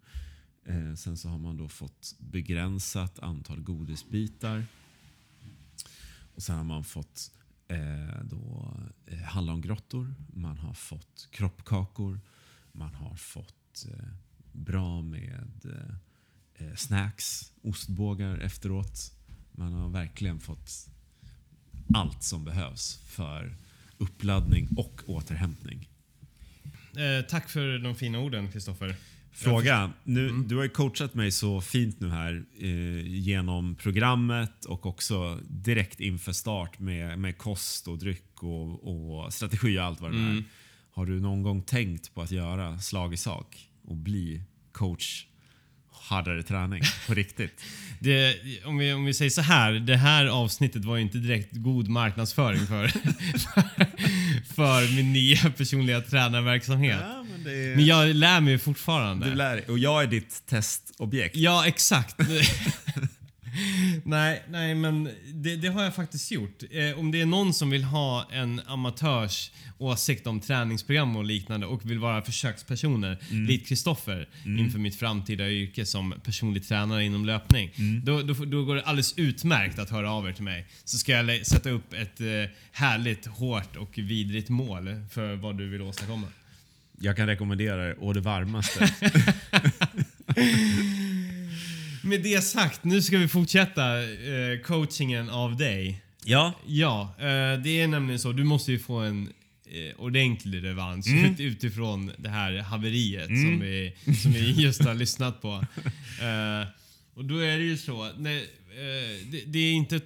Eh, sen så har man då fått begränsat antal godisbitar. Och sen har man fått eh, då, eh, hallongrottor, man har fått kroppkakor, man har fått eh, bra med eh, eh, snacks, ostbågar efteråt. Man har verkligen fått allt som behövs för uppladdning och återhämtning. Eh, tack för de fina orden, Kristoffer. Fråga. Nu, Du har ju coachat mig så fint nu här eh, genom programmet och också direkt inför start med, med kost och dryck och, och strategi och allt vad det är. Har du någon gång tänkt på att göra slag i sak och bli coach hårdare träning på riktigt? Det, om, vi, om vi säger så här, det här avsnittet var ju inte direkt god marknadsföring för, för min nya personliga tränarverksamhet. men det Men jag lär mig fortfarande. Du lär dig. Och jag är ditt testobjekt. Ja, exakt. nej, nej, men det, det har jag faktiskt gjort. Eh, om det är någon som vill ha en amatörs åsikt om träningsprogram och liknande och vill vara försökspersoner, Mm. likt Kristoffer, inför mitt framtida yrke som personlig tränare inom löpning. Mm. Då, då, då går det alldeles utmärkt att höra av er till mig. Så ska jag sätta upp ett eh, härligt, hårt och vidrigt mål för vad du vill åstadkomma. Jag kan rekommendera det å det varmaste. Med det sagt, nu ska vi fortsätta eh, coachingen av dig. ja, Ja, eh, det är nämligen så. Du måste ju få en eh, ordentlig revansch Mm. ut, utifrån det här haveriet som, vi, som vi just har lyssnat på. Eh, och då är det ju så. Eh, det, det, är inte ett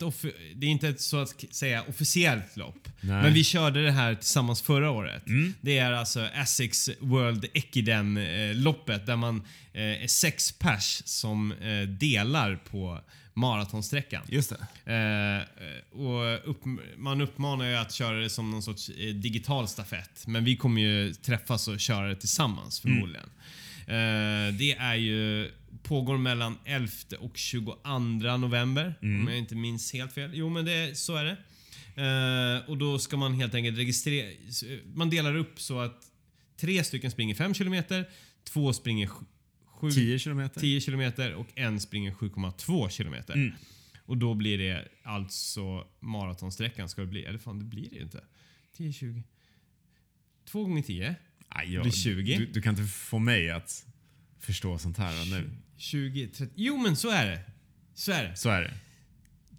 det är inte ett så att säga officiellt lopp. Nej. Men vi körde det här tillsammans förra året. Det är alltså Essex World Ekiden-loppet där man eh, är sex pers som eh, delar på maratonsträckan. just det. Eh, och upp, man uppmanar ju att köra det som någon sorts eh, digital stafett. Men vi kommer ju träffas och köra det tillsammans förmodligen. Eh, det är ju, pågår mellan 11 och 22 november. Om jag inte minns helt fel. Jo men det, så är det. Eh, och då ska man helt enkelt registrera... Man delar upp så att tre stycken springer 5 km, två springer 7 10 kilometer. 10 kilometer och en springer 7,2 kilometer. Mm. Och då blir det alltså maratonsträckan ska det bli. Eller fan, det blir det ju inte. 10, 20. 2 gånger 10. Aj, jag, blir 20. Du, du kan inte få mig att förstå sånt här nu. 20, 30. Jo men så är det. Så är det. Så är det.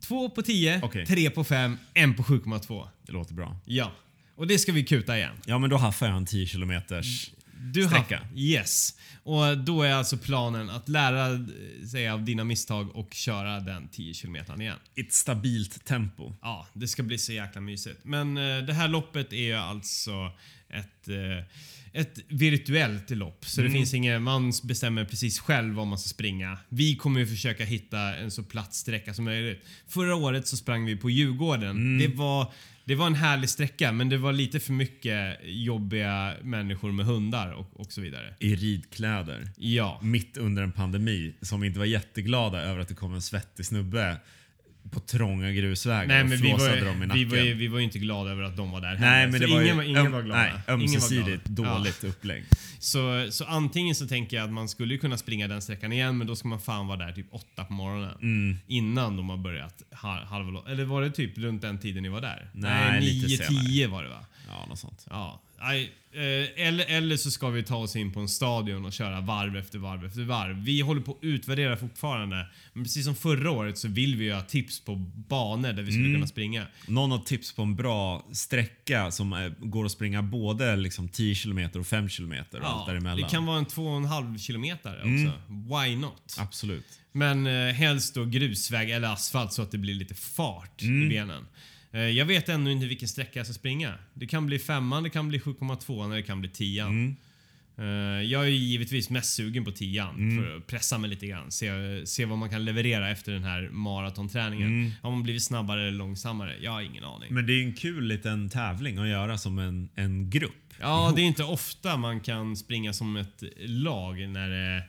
2 på 10, Okej. 3 på 5, 1 på 7,2. Det låter bra. Ja. Och det ska vi kuta igen. Ja, men då haffar jag en 10 kilometers Du sträcka. har, yes. Och då är alltså planen att lära sig av dina misstag och köra den 10 kilometern igen. i ett stabilt tempo. Ja, det ska bli så jäkla mysigt. Men eh, det här loppet är ju alltså ett, eh, ett virtuellt lopp. Så det finns inget, man bestämmer precis själv vad man ska springa. Vi kommer ju försöka hitta en så platt sträcka som möjligt. Förra året så sprang vi på Djurgården. Det, var, det var en härlig sträcka men det var lite för mycket jobbiga människor med hundar och, och så vidare. I ridkläder. Ja. Mitt under en pandemi. Som inte var jätteglada över att det kom en svettig snubbe på trånga grusvägar Nej och men vi var, flåsade ju, dem i vi, nacken. var ju, vi var ju inte glada över att de var där Nej, heller. men Så det var ingen, ju ingen var glada. Nej, ömsesidigt dåligt upplägg. Så, så antingen så tänker jag att man skulle kunna springa den sträckan igen men då ska man fan vara där typ åtta på morgonen. Innan de har börjat ha- halva Eller var det typ runt den tiden ni var där? Nej, senare. tio var det va? Ja, något sånt. Ja. Nej, eh, eller, eller så ska vi ta oss in på en stadion och köra varv efter varv efter varv. Vi håller på att utvärdera fortfarande. Men precis som förra året så vill vi ju ha tips på banor där vi skulle kunna springa. Någon har tips på en bra sträcka som är, går att springa både liksom 10 km och 5 km och allt däremellan. det kan vara en två och en halv kilometer Mm. också. Why not? Absolut. Men eh, helst då grusväg eller asfalt så att det blir lite fart Mm. i benen. Eh, jag vet ännu inte vilken sträcka jag ska springa. Det kan bli femman, det kan bli 7,2 eller det kan bli tian. Mm. Eh, jag är givetvis mest sugen på tian Mm. för att pressa mig lite grann. Se, se vad man kan leverera efter den här maratonträningen. Mm. Har man blivit snabbare eller långsammare? Jag har ingen aning. Men det är ju en kul liten tävling att göra som en, en grupp. Ja, det är inte ofta man kan springa som ett lag när det,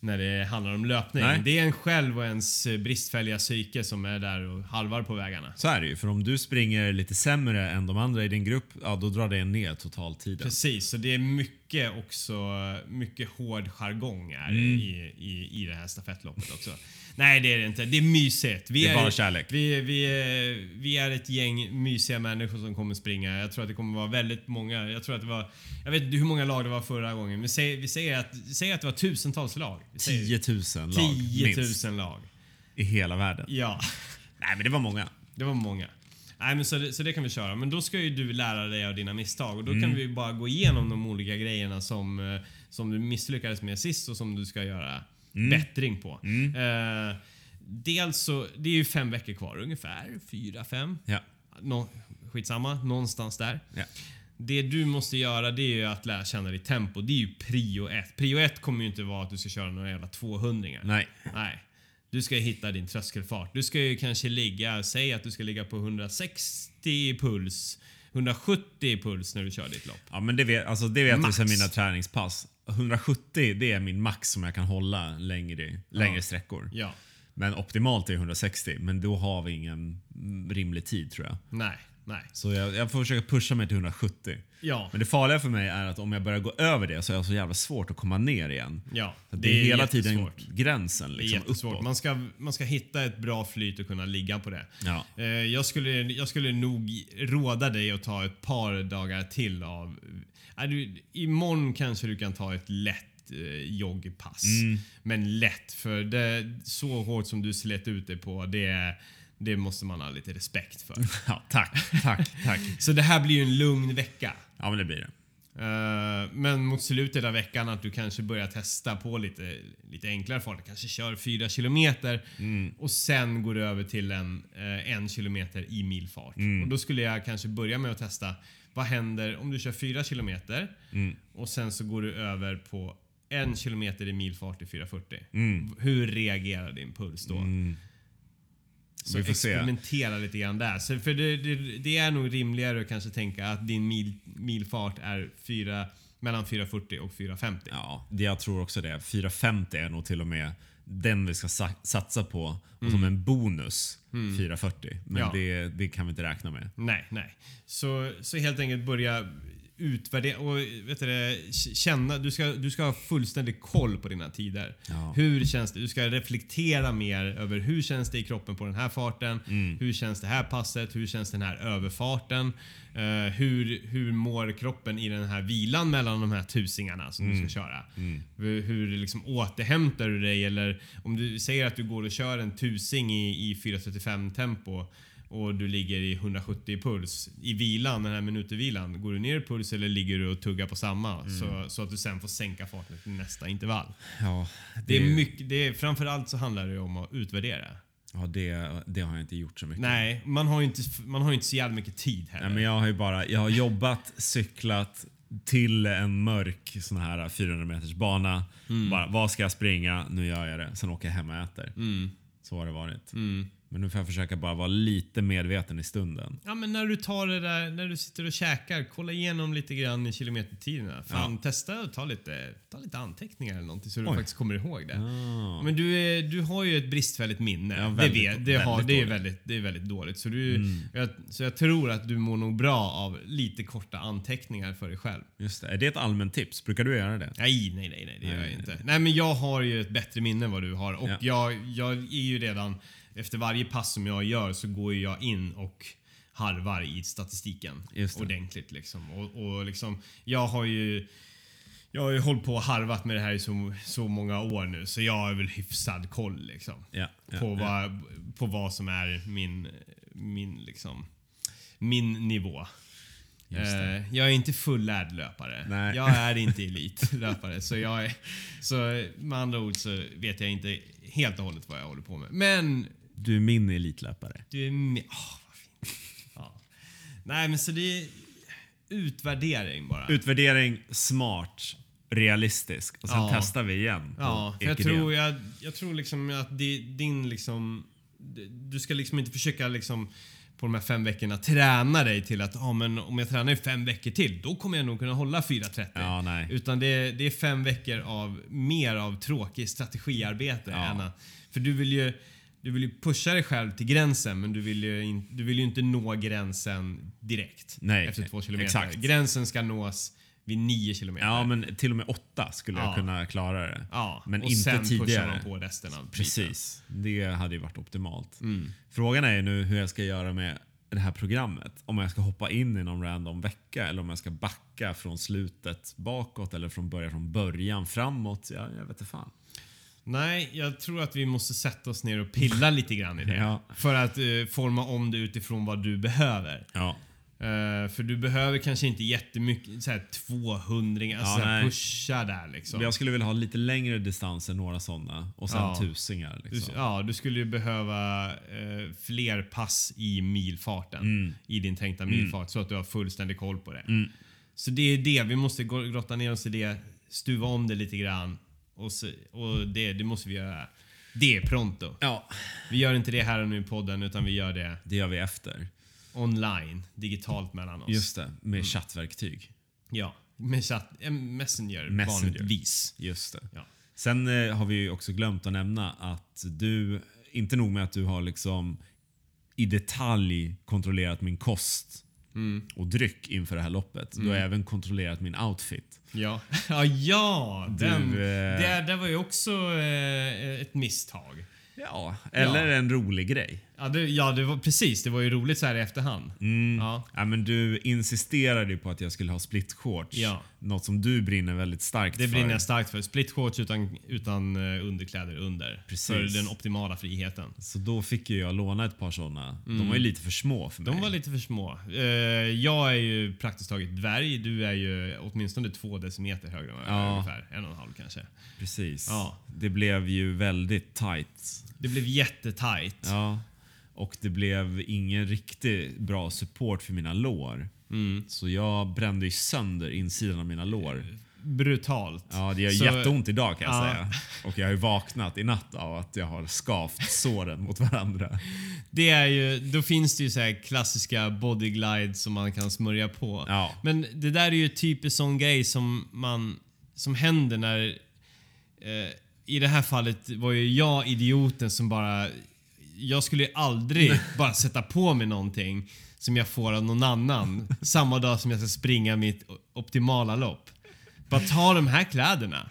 när det handlar om löpning. Nej. Det är en själv och ens bristfälliga psyke som är där och halvar på vägarna. Så är det ju. För om du springer lite sämre än de andra i din grupp, ja då drar det ner totaltiden. Precis, så det är mycket också, mycket hård jargong här Mm. i, i, i det här stafettloppet också. Nej, det är det inte. Det är mysigt. Vi Det är bara kärlek. Vi, vi, är- vi är ett gäng mysiga människor som kommer springa. Jag tror att det kommer vara väldigt många. Jag tror att det var... Jag vet inte hur många lag det var förra gången. Vi säger, vi säger, att, säger att det var tusentals lag. Vi säger 10 000 lag 10 minst 000 lag. i hela världen. Ja, Nej men det var många. det var många. Nej, men så, det, så det kan vi köra. Men då ska ju du lära dig av dina misstag och då Mm. kan vi bara gå igenom de olika grejerna som, eh, som du misslyckades med sist och som du ska göra Mm. bättring på. Eh, dels så, det är ju fem veckor kvar ungefär. Fyra, fem. Ja. Nå, skitsamma, någonstans där. Ja. Det du måste göra det är ju att lära känna ditt tempo. Det är ju prio ett. Prio ett kommer ju inte vara att du ska köra några jävla 200 Nej. Nej. Du ska hitta din tröskelfart. Du ska ju kanske ligga, säg att du ska ligga på 160 i puls, 170 i puls när du kör ditt lopp. Ja men det vet, alltså, det vet jag Max. sen mina träningspass. 170 det är min max som jag kan hålla längre, längre Ja. sträckor. Ja. Men optimalt är 160, men då har vi ingen rimlig tid tror jag. Nej, nej. Så jag, jag får försöka pusha mig till 170. Ja, Men det farliga för mig är att om jag börjar gå över det så är jag så jävla svårt att komma ner igen. ja. Så det, är hela tiden gränsen Det är liksom, uppåt. Man ska, man ska hitta ett bra flyt och kunna ligga på det. Ja. Eh, jag, skulle, jag skulle nog råda dig att ta ett par dagar till av... Är du, imorgon kanske du kan ta ett lätt eh, joggpass. Mm. Men lätt, för det, så hårt som du slet ut dig på, det, det måste man ha lite respekt för. ja, tack, tack, tack. Så det här blir ju en lugn vecka. Ja men det blir det. Eh, men mot slutet av veckan att du kanske börjar testa på lite, lite enklare farter. Kanske kör 4 kilometer och sen går du över till en, uh, en kilometer i milfart. Och då skulle jag kanske börja med att testa vad händer om du kör 4 kilometer och sen så går du över på en kilometer i milfart i 440. Hur reagerar din puls då? Så Vi får se. experimentera lite grann där. Så för det, det, det är nog rimligare att kanske tänka att din mil, milfart är fyra, mellan 440 och 450. Ja, det jag tror också det. 450 är nog till och med den vi ska sa satsa på och som en bonus 440. Men Ja. det, det kan vi inte räkna med. Nej, nej. Så, så helt enkelt börja utvärdera och vet du, känna. Du ska, du ska ha fullständig koll på dina tider. Ja. Hur känns det? Du ska reflektera mer över hur känns det i kroppen på den här farten? Hur känns det här passet? Hur känns den här överfarten? Eh, hur, hur mår kroppen i den här vilan mellan de här tusingarna som du ska köra? Hur, hur liksom återhämtar du dig? Eller om du säger att du går och kör en tusing i, i 435 tempo och du ligger i 170 i puls. I vilan, den här minutervilan, går du ner i puls eller ligger du och tuggar på samma? Så, så att du sen får sänka farten till nästa intervall. Ja, Det är mycket, det är, framförallt så handlar det om att utvärdera. ja det, det har jag inte gjort så mycket. Nej, man har ju inte, man har inte så jävla mycket tid heller. Nej, men jag har ju bara jag har jobbat, cyklat till en mörk sån här 400 meters bana. Bara, vad ska jag springa? Nu gör jag det. Sen åker jag hem och äter. Så har det varit. Men nu får jag försöka bara vara lite medveten i stunden. Ja men när du tar det där, när du sitter och käkar, kolla igenom lite grann i kilometertiderna. Fan, testa att ta lite, ta lite anteckningar eller någonting så du Oj. faktiskt kommer ihåg det. Ah. Men du, är, du har ju ett bristfälligt minne. Ja, det, väldigt- vet, det, har, det, är. Mm. väldigt, det är väldigt dåligt. Så, du, jag, så jag tror att du mår nog bra av lite korta anteckningar för dig själv. Just det. Är det ett allmänt tips? Brukar du göra det? Nej, nej, nej, nej det gör jag Nej. inte. Nej, men jag har ju ett bättre minne än vad du har. Och Ja. jag, jag är ju redan, efter varje pass som jag gör så går jag in och harvar i statistiken ordentligt. Liksom. Och, och liksom, jag har ju jag har ju hållit på och harvat med det här i så, så många år nu så jag har väl hyfsad koll liksom. Ja. ja, på, ja. vad, på vad som är min, min, liksom, min nivå. Eh, jag är inte fullärd löpare. Nej. Jag är inte elitlöpare. så, jag är, så med andra ord så vet jag inte helt och hållet vad jag håller på med. Men Du är min elitlöpare. du är med. Åh, vad fint. Ja. Nej, men så det är utvärdering bara. Utvärdering, smart, realistisk. Och sen Ja. testar vi igen. Ja, för jag tror, jag, jag tror liksom att det, din liksom... Du ska liksom inte försöka liksom på de här fem veckorna träna dig till att ah, men om jag tränar i fem veckor till, då kommer jag nog kunna hålla 4.30. Ja, nej. Utan det, det är fem veckor av mer av tråkigt strategiarbete. Ja. Än för du vill ju du vill ju pusha dig själv till gränsen men du vill ju, in, du vill ju inte nå gränsen direkt Nej, efter två kilometer. exakt. Gränsen ska nås vid nio kilometer. Ja, men till och med åtta skulle Ja. jag kunna klara det. Ja, men och inte sen pushar man på resten av biten. Precis. Det hade ju varit optimalt. Mm. Frågan är ju nu hur jag ska göra med det här programmet. Om jag ska hoppa in i någon random vecka eller om jag ska backa från slutet bakåt eller från början från början framåt. Ja, jag vet inte fan. Nej, jag tror att vi måste sätta oss ner och pilla lite grann i det. Ja. För att eh, forma om det utifrån vad du behöver. Ja. Eh, för du behöver kanske inte jättemycket såhär 200 alltså Ja, så här nej. pusha där liksom. Jag skulle vilja ha lite längre distanser, några sådana. Och sen Ja. tusingar. Du, Liksom. ja, du skulle ju behöva eh, fler pass i milfarten. Mm. I din tänkta milfart så att du har fullständig koll på det. Så det är det, vi måste grotta ner oss i det, stuva om det lite grann. Och, så, och det, det måste vi göra. Det är pronto. Ja, Vi gör inte det här och nu i podden utan vi gör det det gör vi efter. online, digitalt mellan oss. Just det, med chattverktyg. Ja, med chatt, eh, Messenger, Messenger. vanligtvis. Just det. Ja. Sen eh, har vi ju också glömt att nämna att du inte nog med att du har liksom i detalj kontrollerat min kost Mm. och dryck inför det här loppet. Du har även kontrollerat min outfit. Ja, ja, ja den, Du, eh, det, det var ju också eh, ett misstag. Ja, eller Ja. en rolig grej. Ja, det, ja det var, precis. Det var ju roligt så här i efterhand. Mm. Ja. Ja, men du insisterade ju på att jag skulle ha split shorts. Ja. Något som du brinner väldigt starkt Det för. brinner jag starkt för. Split shorts utan, utan eh, underkläder under. Precis. För den optimala friheten. Så då fick ju jag låna ett par såna. De var ju lite för små för mig. Mm. De var lite för små. Eh, jag är ju praktiskt taget dvärg. Du är ju åtminstone två decimeter högre än Ja. ungefär. En och en halv kanske. Precis. Ja. Det blev ju väldigt tight. Det blev jättetajt. Ja. Och det blev ingen riktigt bra support för mina lår. Mm. Så jag brände ju sönder insidan av mina lår. Brutalt. Ja, det gör Så- jätteont idag kan jag Ja. säga. Och jag har ju vaknat i natt av att jag har skavt såren mot varandra. Det är ju, då finns det ju så här klassiska bodyglides som man kan smörja på. Ja. Men det där är ju typiskt sån grej som man som händer när... Eh, I det här fallet var ju jag idioten som bara... Jag skulle ju aldrig bara sätta på mig någonting som jag får av någon annan samma dag som jag ska springa mitt optimala lopp. Bara ta de här kläderna.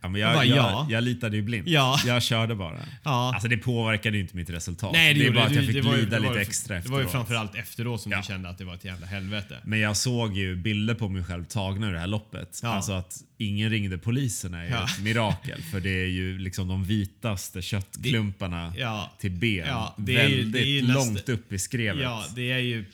Ja, men Jag jag, bara, jag, ja. jag litade ju blint. Ja. Jag körde bara. Ja. Alltså det påverkade ju inte mitt resultat. Nej, det, det är bara att jag det, fick det var ju- det var lite ju- extra Det var ju efteråt. framförallt efteråt som Ja. du kände att det var ett jävla helvete. Men jag såg ju bilder på mig själv tagna ur det här loppet. Ja. Alltså att ingen ringde polisen är ju Ja. ett mirakel. För det är ju liksom de vitaste köttklumparna till ben. Det ju- Väldigt det ju nästa- långt upp i skrevet. Ja, det är ju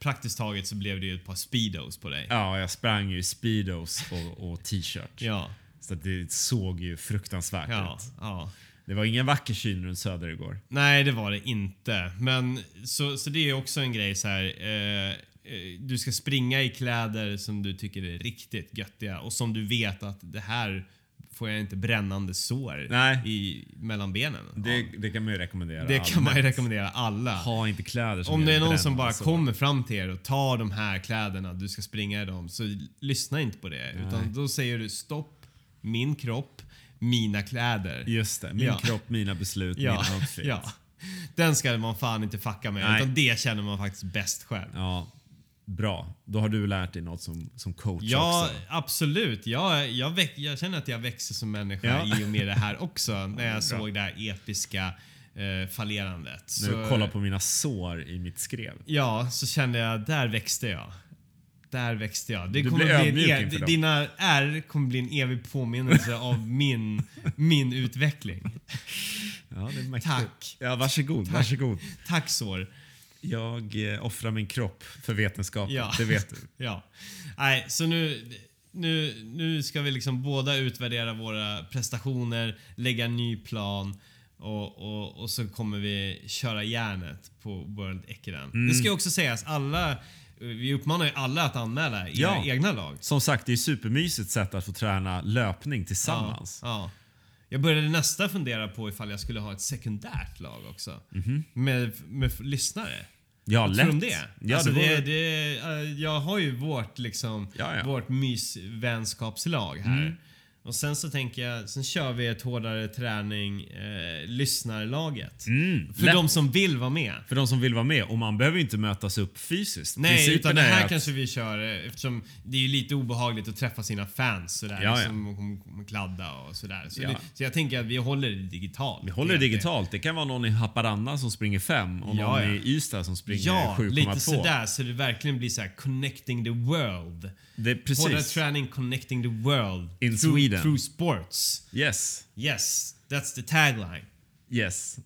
praktiskt taget så blev det ju ett par speedos på dig. Ja, jag sprang ju speedos och, och t-shirt. Ja, Så det såg ju fruktansvärt ja, ut. ja. Det var ingen vacker syn runt Söder igår. Nej, det var det inte. Men så, så det är också en grej så här. Eh, eh, du ska springa i kläder som du tycker är riktigt göttiga och som du vet att det här får jag inte brännande sår Nej. i mellan benen. Det, Ja. det kan man ju rekommendera. det kan man ju rekommendera alla. Ha inte kläder som Om det är någon som bara sår. kommer fram till er och tar de här kläderna, du ska springa i dem, så lyssna inte på det. Utan då säger du stopp, min kropp, mina kläder. Just det. Min Ja. kropp, mina beslut, Ja, min outfit. ja. Den ska man fan inte fucka med, Nej. utan det känner man faktiskt bäst själv. Ja, Bra. Då har du lärt dig något som, som coach Ja, också. absolut. Jag, jag, väx, jag känner att jag växer som människa Ja. i och med det här också. När jag såg det här episka eh, fallerandet. När du kollar på mina sår i mitt skrev. Ja, så kände jag, där växte jag. Där växte jag. Det Du kommer bli en, e- dina R kommer bli en evig påminnelse av min, min utveckling. Ja, det är mäktigt. Tack. Ja, varsågod. varsågod. Tack Sår. Jag eh, offrar min kropp för vetenskapen. Ja. Det vet du. Ja. Nej, så nu, nu, nu ska vi liksom båda utvärdera våra prestationer, lägga en ny plan och, och, och så kommer vi köra järnet på World Ekeran. Mm. Det ska ju också sägas, alla, vi uppmanar ju alla att anmäla era Ja. egna lag. Som sagt, det är supermysigt sätt att få träna löpning tillsammans. Ja, ja. Jag började nästa fundera på ifall jag skulle ha ett sekundärt lag också. Med, med f- lyssnare. Ja, Vad lätt. tror du om det? Ja, alltså det det, vore- det, eh, jag har ju vårt, liksom, Ja, ja. vårt mysvänskapslag här. Mm. Och sen så tänker jag, sen kör vi ett hårdare träning, eh, lyssnarlaget. Mm, För lätt. de som vill vara med. För de som vill vara med. Och man behöver inte mötas upp fysiskt. Nej, Principen utan det är här att- kanske vi kör eh, eftersom det är lite obehagligt att träffa sina fans sådär. Ja, ja. Liksom, och kom- kom- kladda och sådär. Så, Ja. det, så jag tänker att vi håller det digitalt. Vi håller det digitalt. Det kan vara någon i Haparanda som springer 5 och Ja, någon ja. i Ystad som springer Ja, 7,2. lite sådär så det verkligen blir så här connecting the world. Det är Hårdare precis. träning connecting the world. In through, Sweden. Through sports. Yes. Yes, that's the tagline. Yes.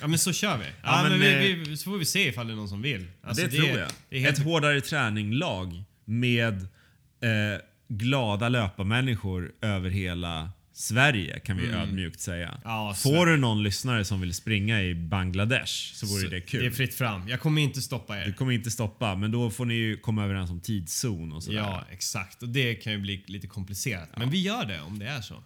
Ja men så kör vi. Ja, Ja, men men, vi, vi, så får vi se ifall det är någon som vill. Alltså, det, tror är- jag. Det helt, Ett hårdare träninglag med eh, glada löparmänniskor över hela Sverige kan vi ödmjukt säga. Mm. Ja, Får du någon lyssnare som vill springa i Bangladesh så vore så- det kul. Det är fritt fram. Jag kommer inte stoppa Du er. kommer inte stoppa, men då får ni ju komma överens om tidszon och sådär. Ja, exakt. Och det kan ju bli lite komplicerat. Men vi gör det om det är så.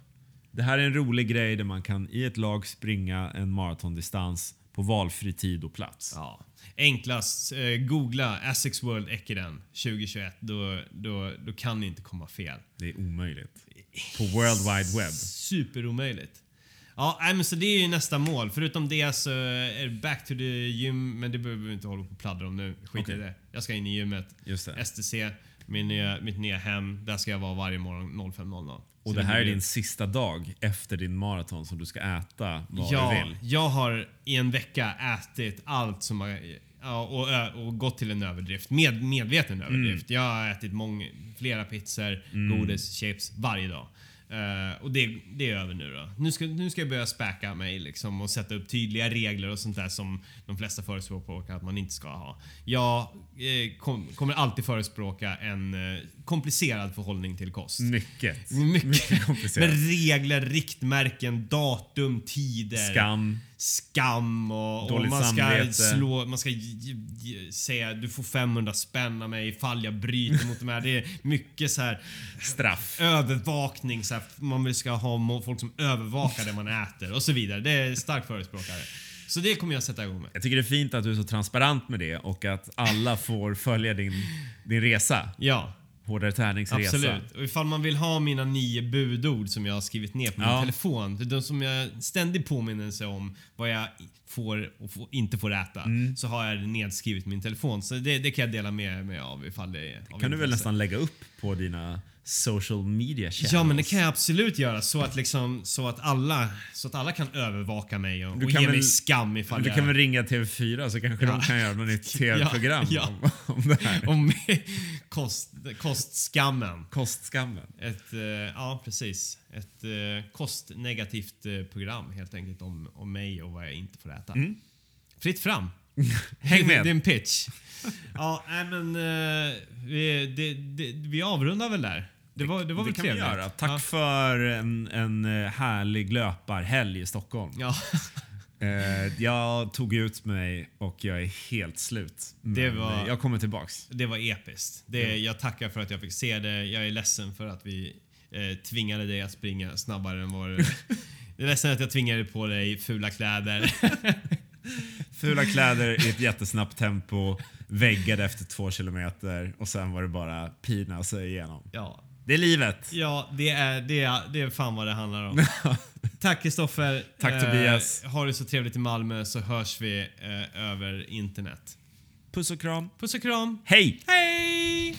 Det här är en rolig grej där man kan i ett lag springa en maratondistans på valfri tid och plats. Ja. Enklast, eh, googla Essex World Ekiden 2021. Då, då, då kan ni inte komma fel. Det är omöjligt. På World Wide Web. Superomöjligt. Ja, nej, men så det är ju nästa mål. Förutom det så är det back to the gym, men det behöver vi inte hålla på och pladdra om nu. Skit Okej. i det. Jag ska in i gymmet. Just det. STC, min nya, mitt nya hem. Där ska jag vara varje morgon 05.00. Så Och det här är din sista dag efter din maraton som du ska äta vad ja, du vill. jag har i en vecka ätit allt som ja, och, och gått till en överdrift. Med, medveten Mm. överdrift. Jag har ätit många, flera pizzor, godis, chips varje dag. Eh, och det, det är över nu då. Nu ska, nu ska jag börja späka mig liksom och sätta upp tydliga regler och sånt där som de flesta förespråkar att man inte ska ha. Jag eh, kom, kommer alltid förespråka en eh, komplicerad förhållning till kost. Mycket. Mycket, Mycket komplicerat. Med regler, riktmärken, datum, tider. Skam. Skam och, och Dåligt man ska samvete. slå, man ska säga du får 500 spänn av mig ifall jag bryter mot de här. Det är mycket så här Straff. övervakning. Så här, man vill ska ha folk som övervakar det man äter och så vidare. Det är stark förespråkare. Så det kommer jag sätta igång med. Jag tycker det är fint att du är så transparent med det och att alla får följa din, din resa. Ja, Hårdare träningsresa. absolut. Och ifall man vill ha mina nio budord som jag har skrivit ner på min Ja. telefon. De som jag ständigt påminnelse om vad jag får och får, inte får äta. Mm. Så har jag det nedskrivet på min telefon. Så det, det kan jag dela med mig av ifall det är av kan du väl intresse. nästan lägga upp på dina social media channels? Ja, men det kan jag absolut göra så att, liksom, så att, alla, så att alla kan övervaka mig och, och ge mig väl- skam ifall Du jag... kan väl ringa TV4 så kanske Ja. de kan göra något TV-program Ja, om, om det här. Om kost, kostskammen. Kostskammen. Ett, eh, ja, precis. Ett eh, kostnegativt eh, program helt enkelt om, om mig och vad jag inte får äta. Fritt fram. Mm. Häng med. En pitch. ja, nej, men eh, vi, det, det, vi avrundar väl där. Det var, det var det väl kan trevligt. vi göra. Tack Ja. för en, en eh, härlig löparhelg i Stockholm. Ja, Eh, jag tog ut mig och jag är helt slut. Men Det var- eh, jag kommer tillbaks. det var episkt. Det, jag tackar för att jag fick se det. Jag är ledsen för att vi eh, tvingade dig att springa snabbare än vad du... Jag är ledsen att jag tvingade på dig fula kläder. Fula kläder i ett jättesnabbt tempo, väggade efter två kilometer och sen var det bara pina sig igenom. ja, Det är livet. Ja, det är, det, är, det är fan vad det handlar om. Tack Kristoffer. Tack, Tobias. Ha det så trevligt i Malmö så hörs vi eh, över internet. Puss och kram. Puss och kram. Hej! Hej!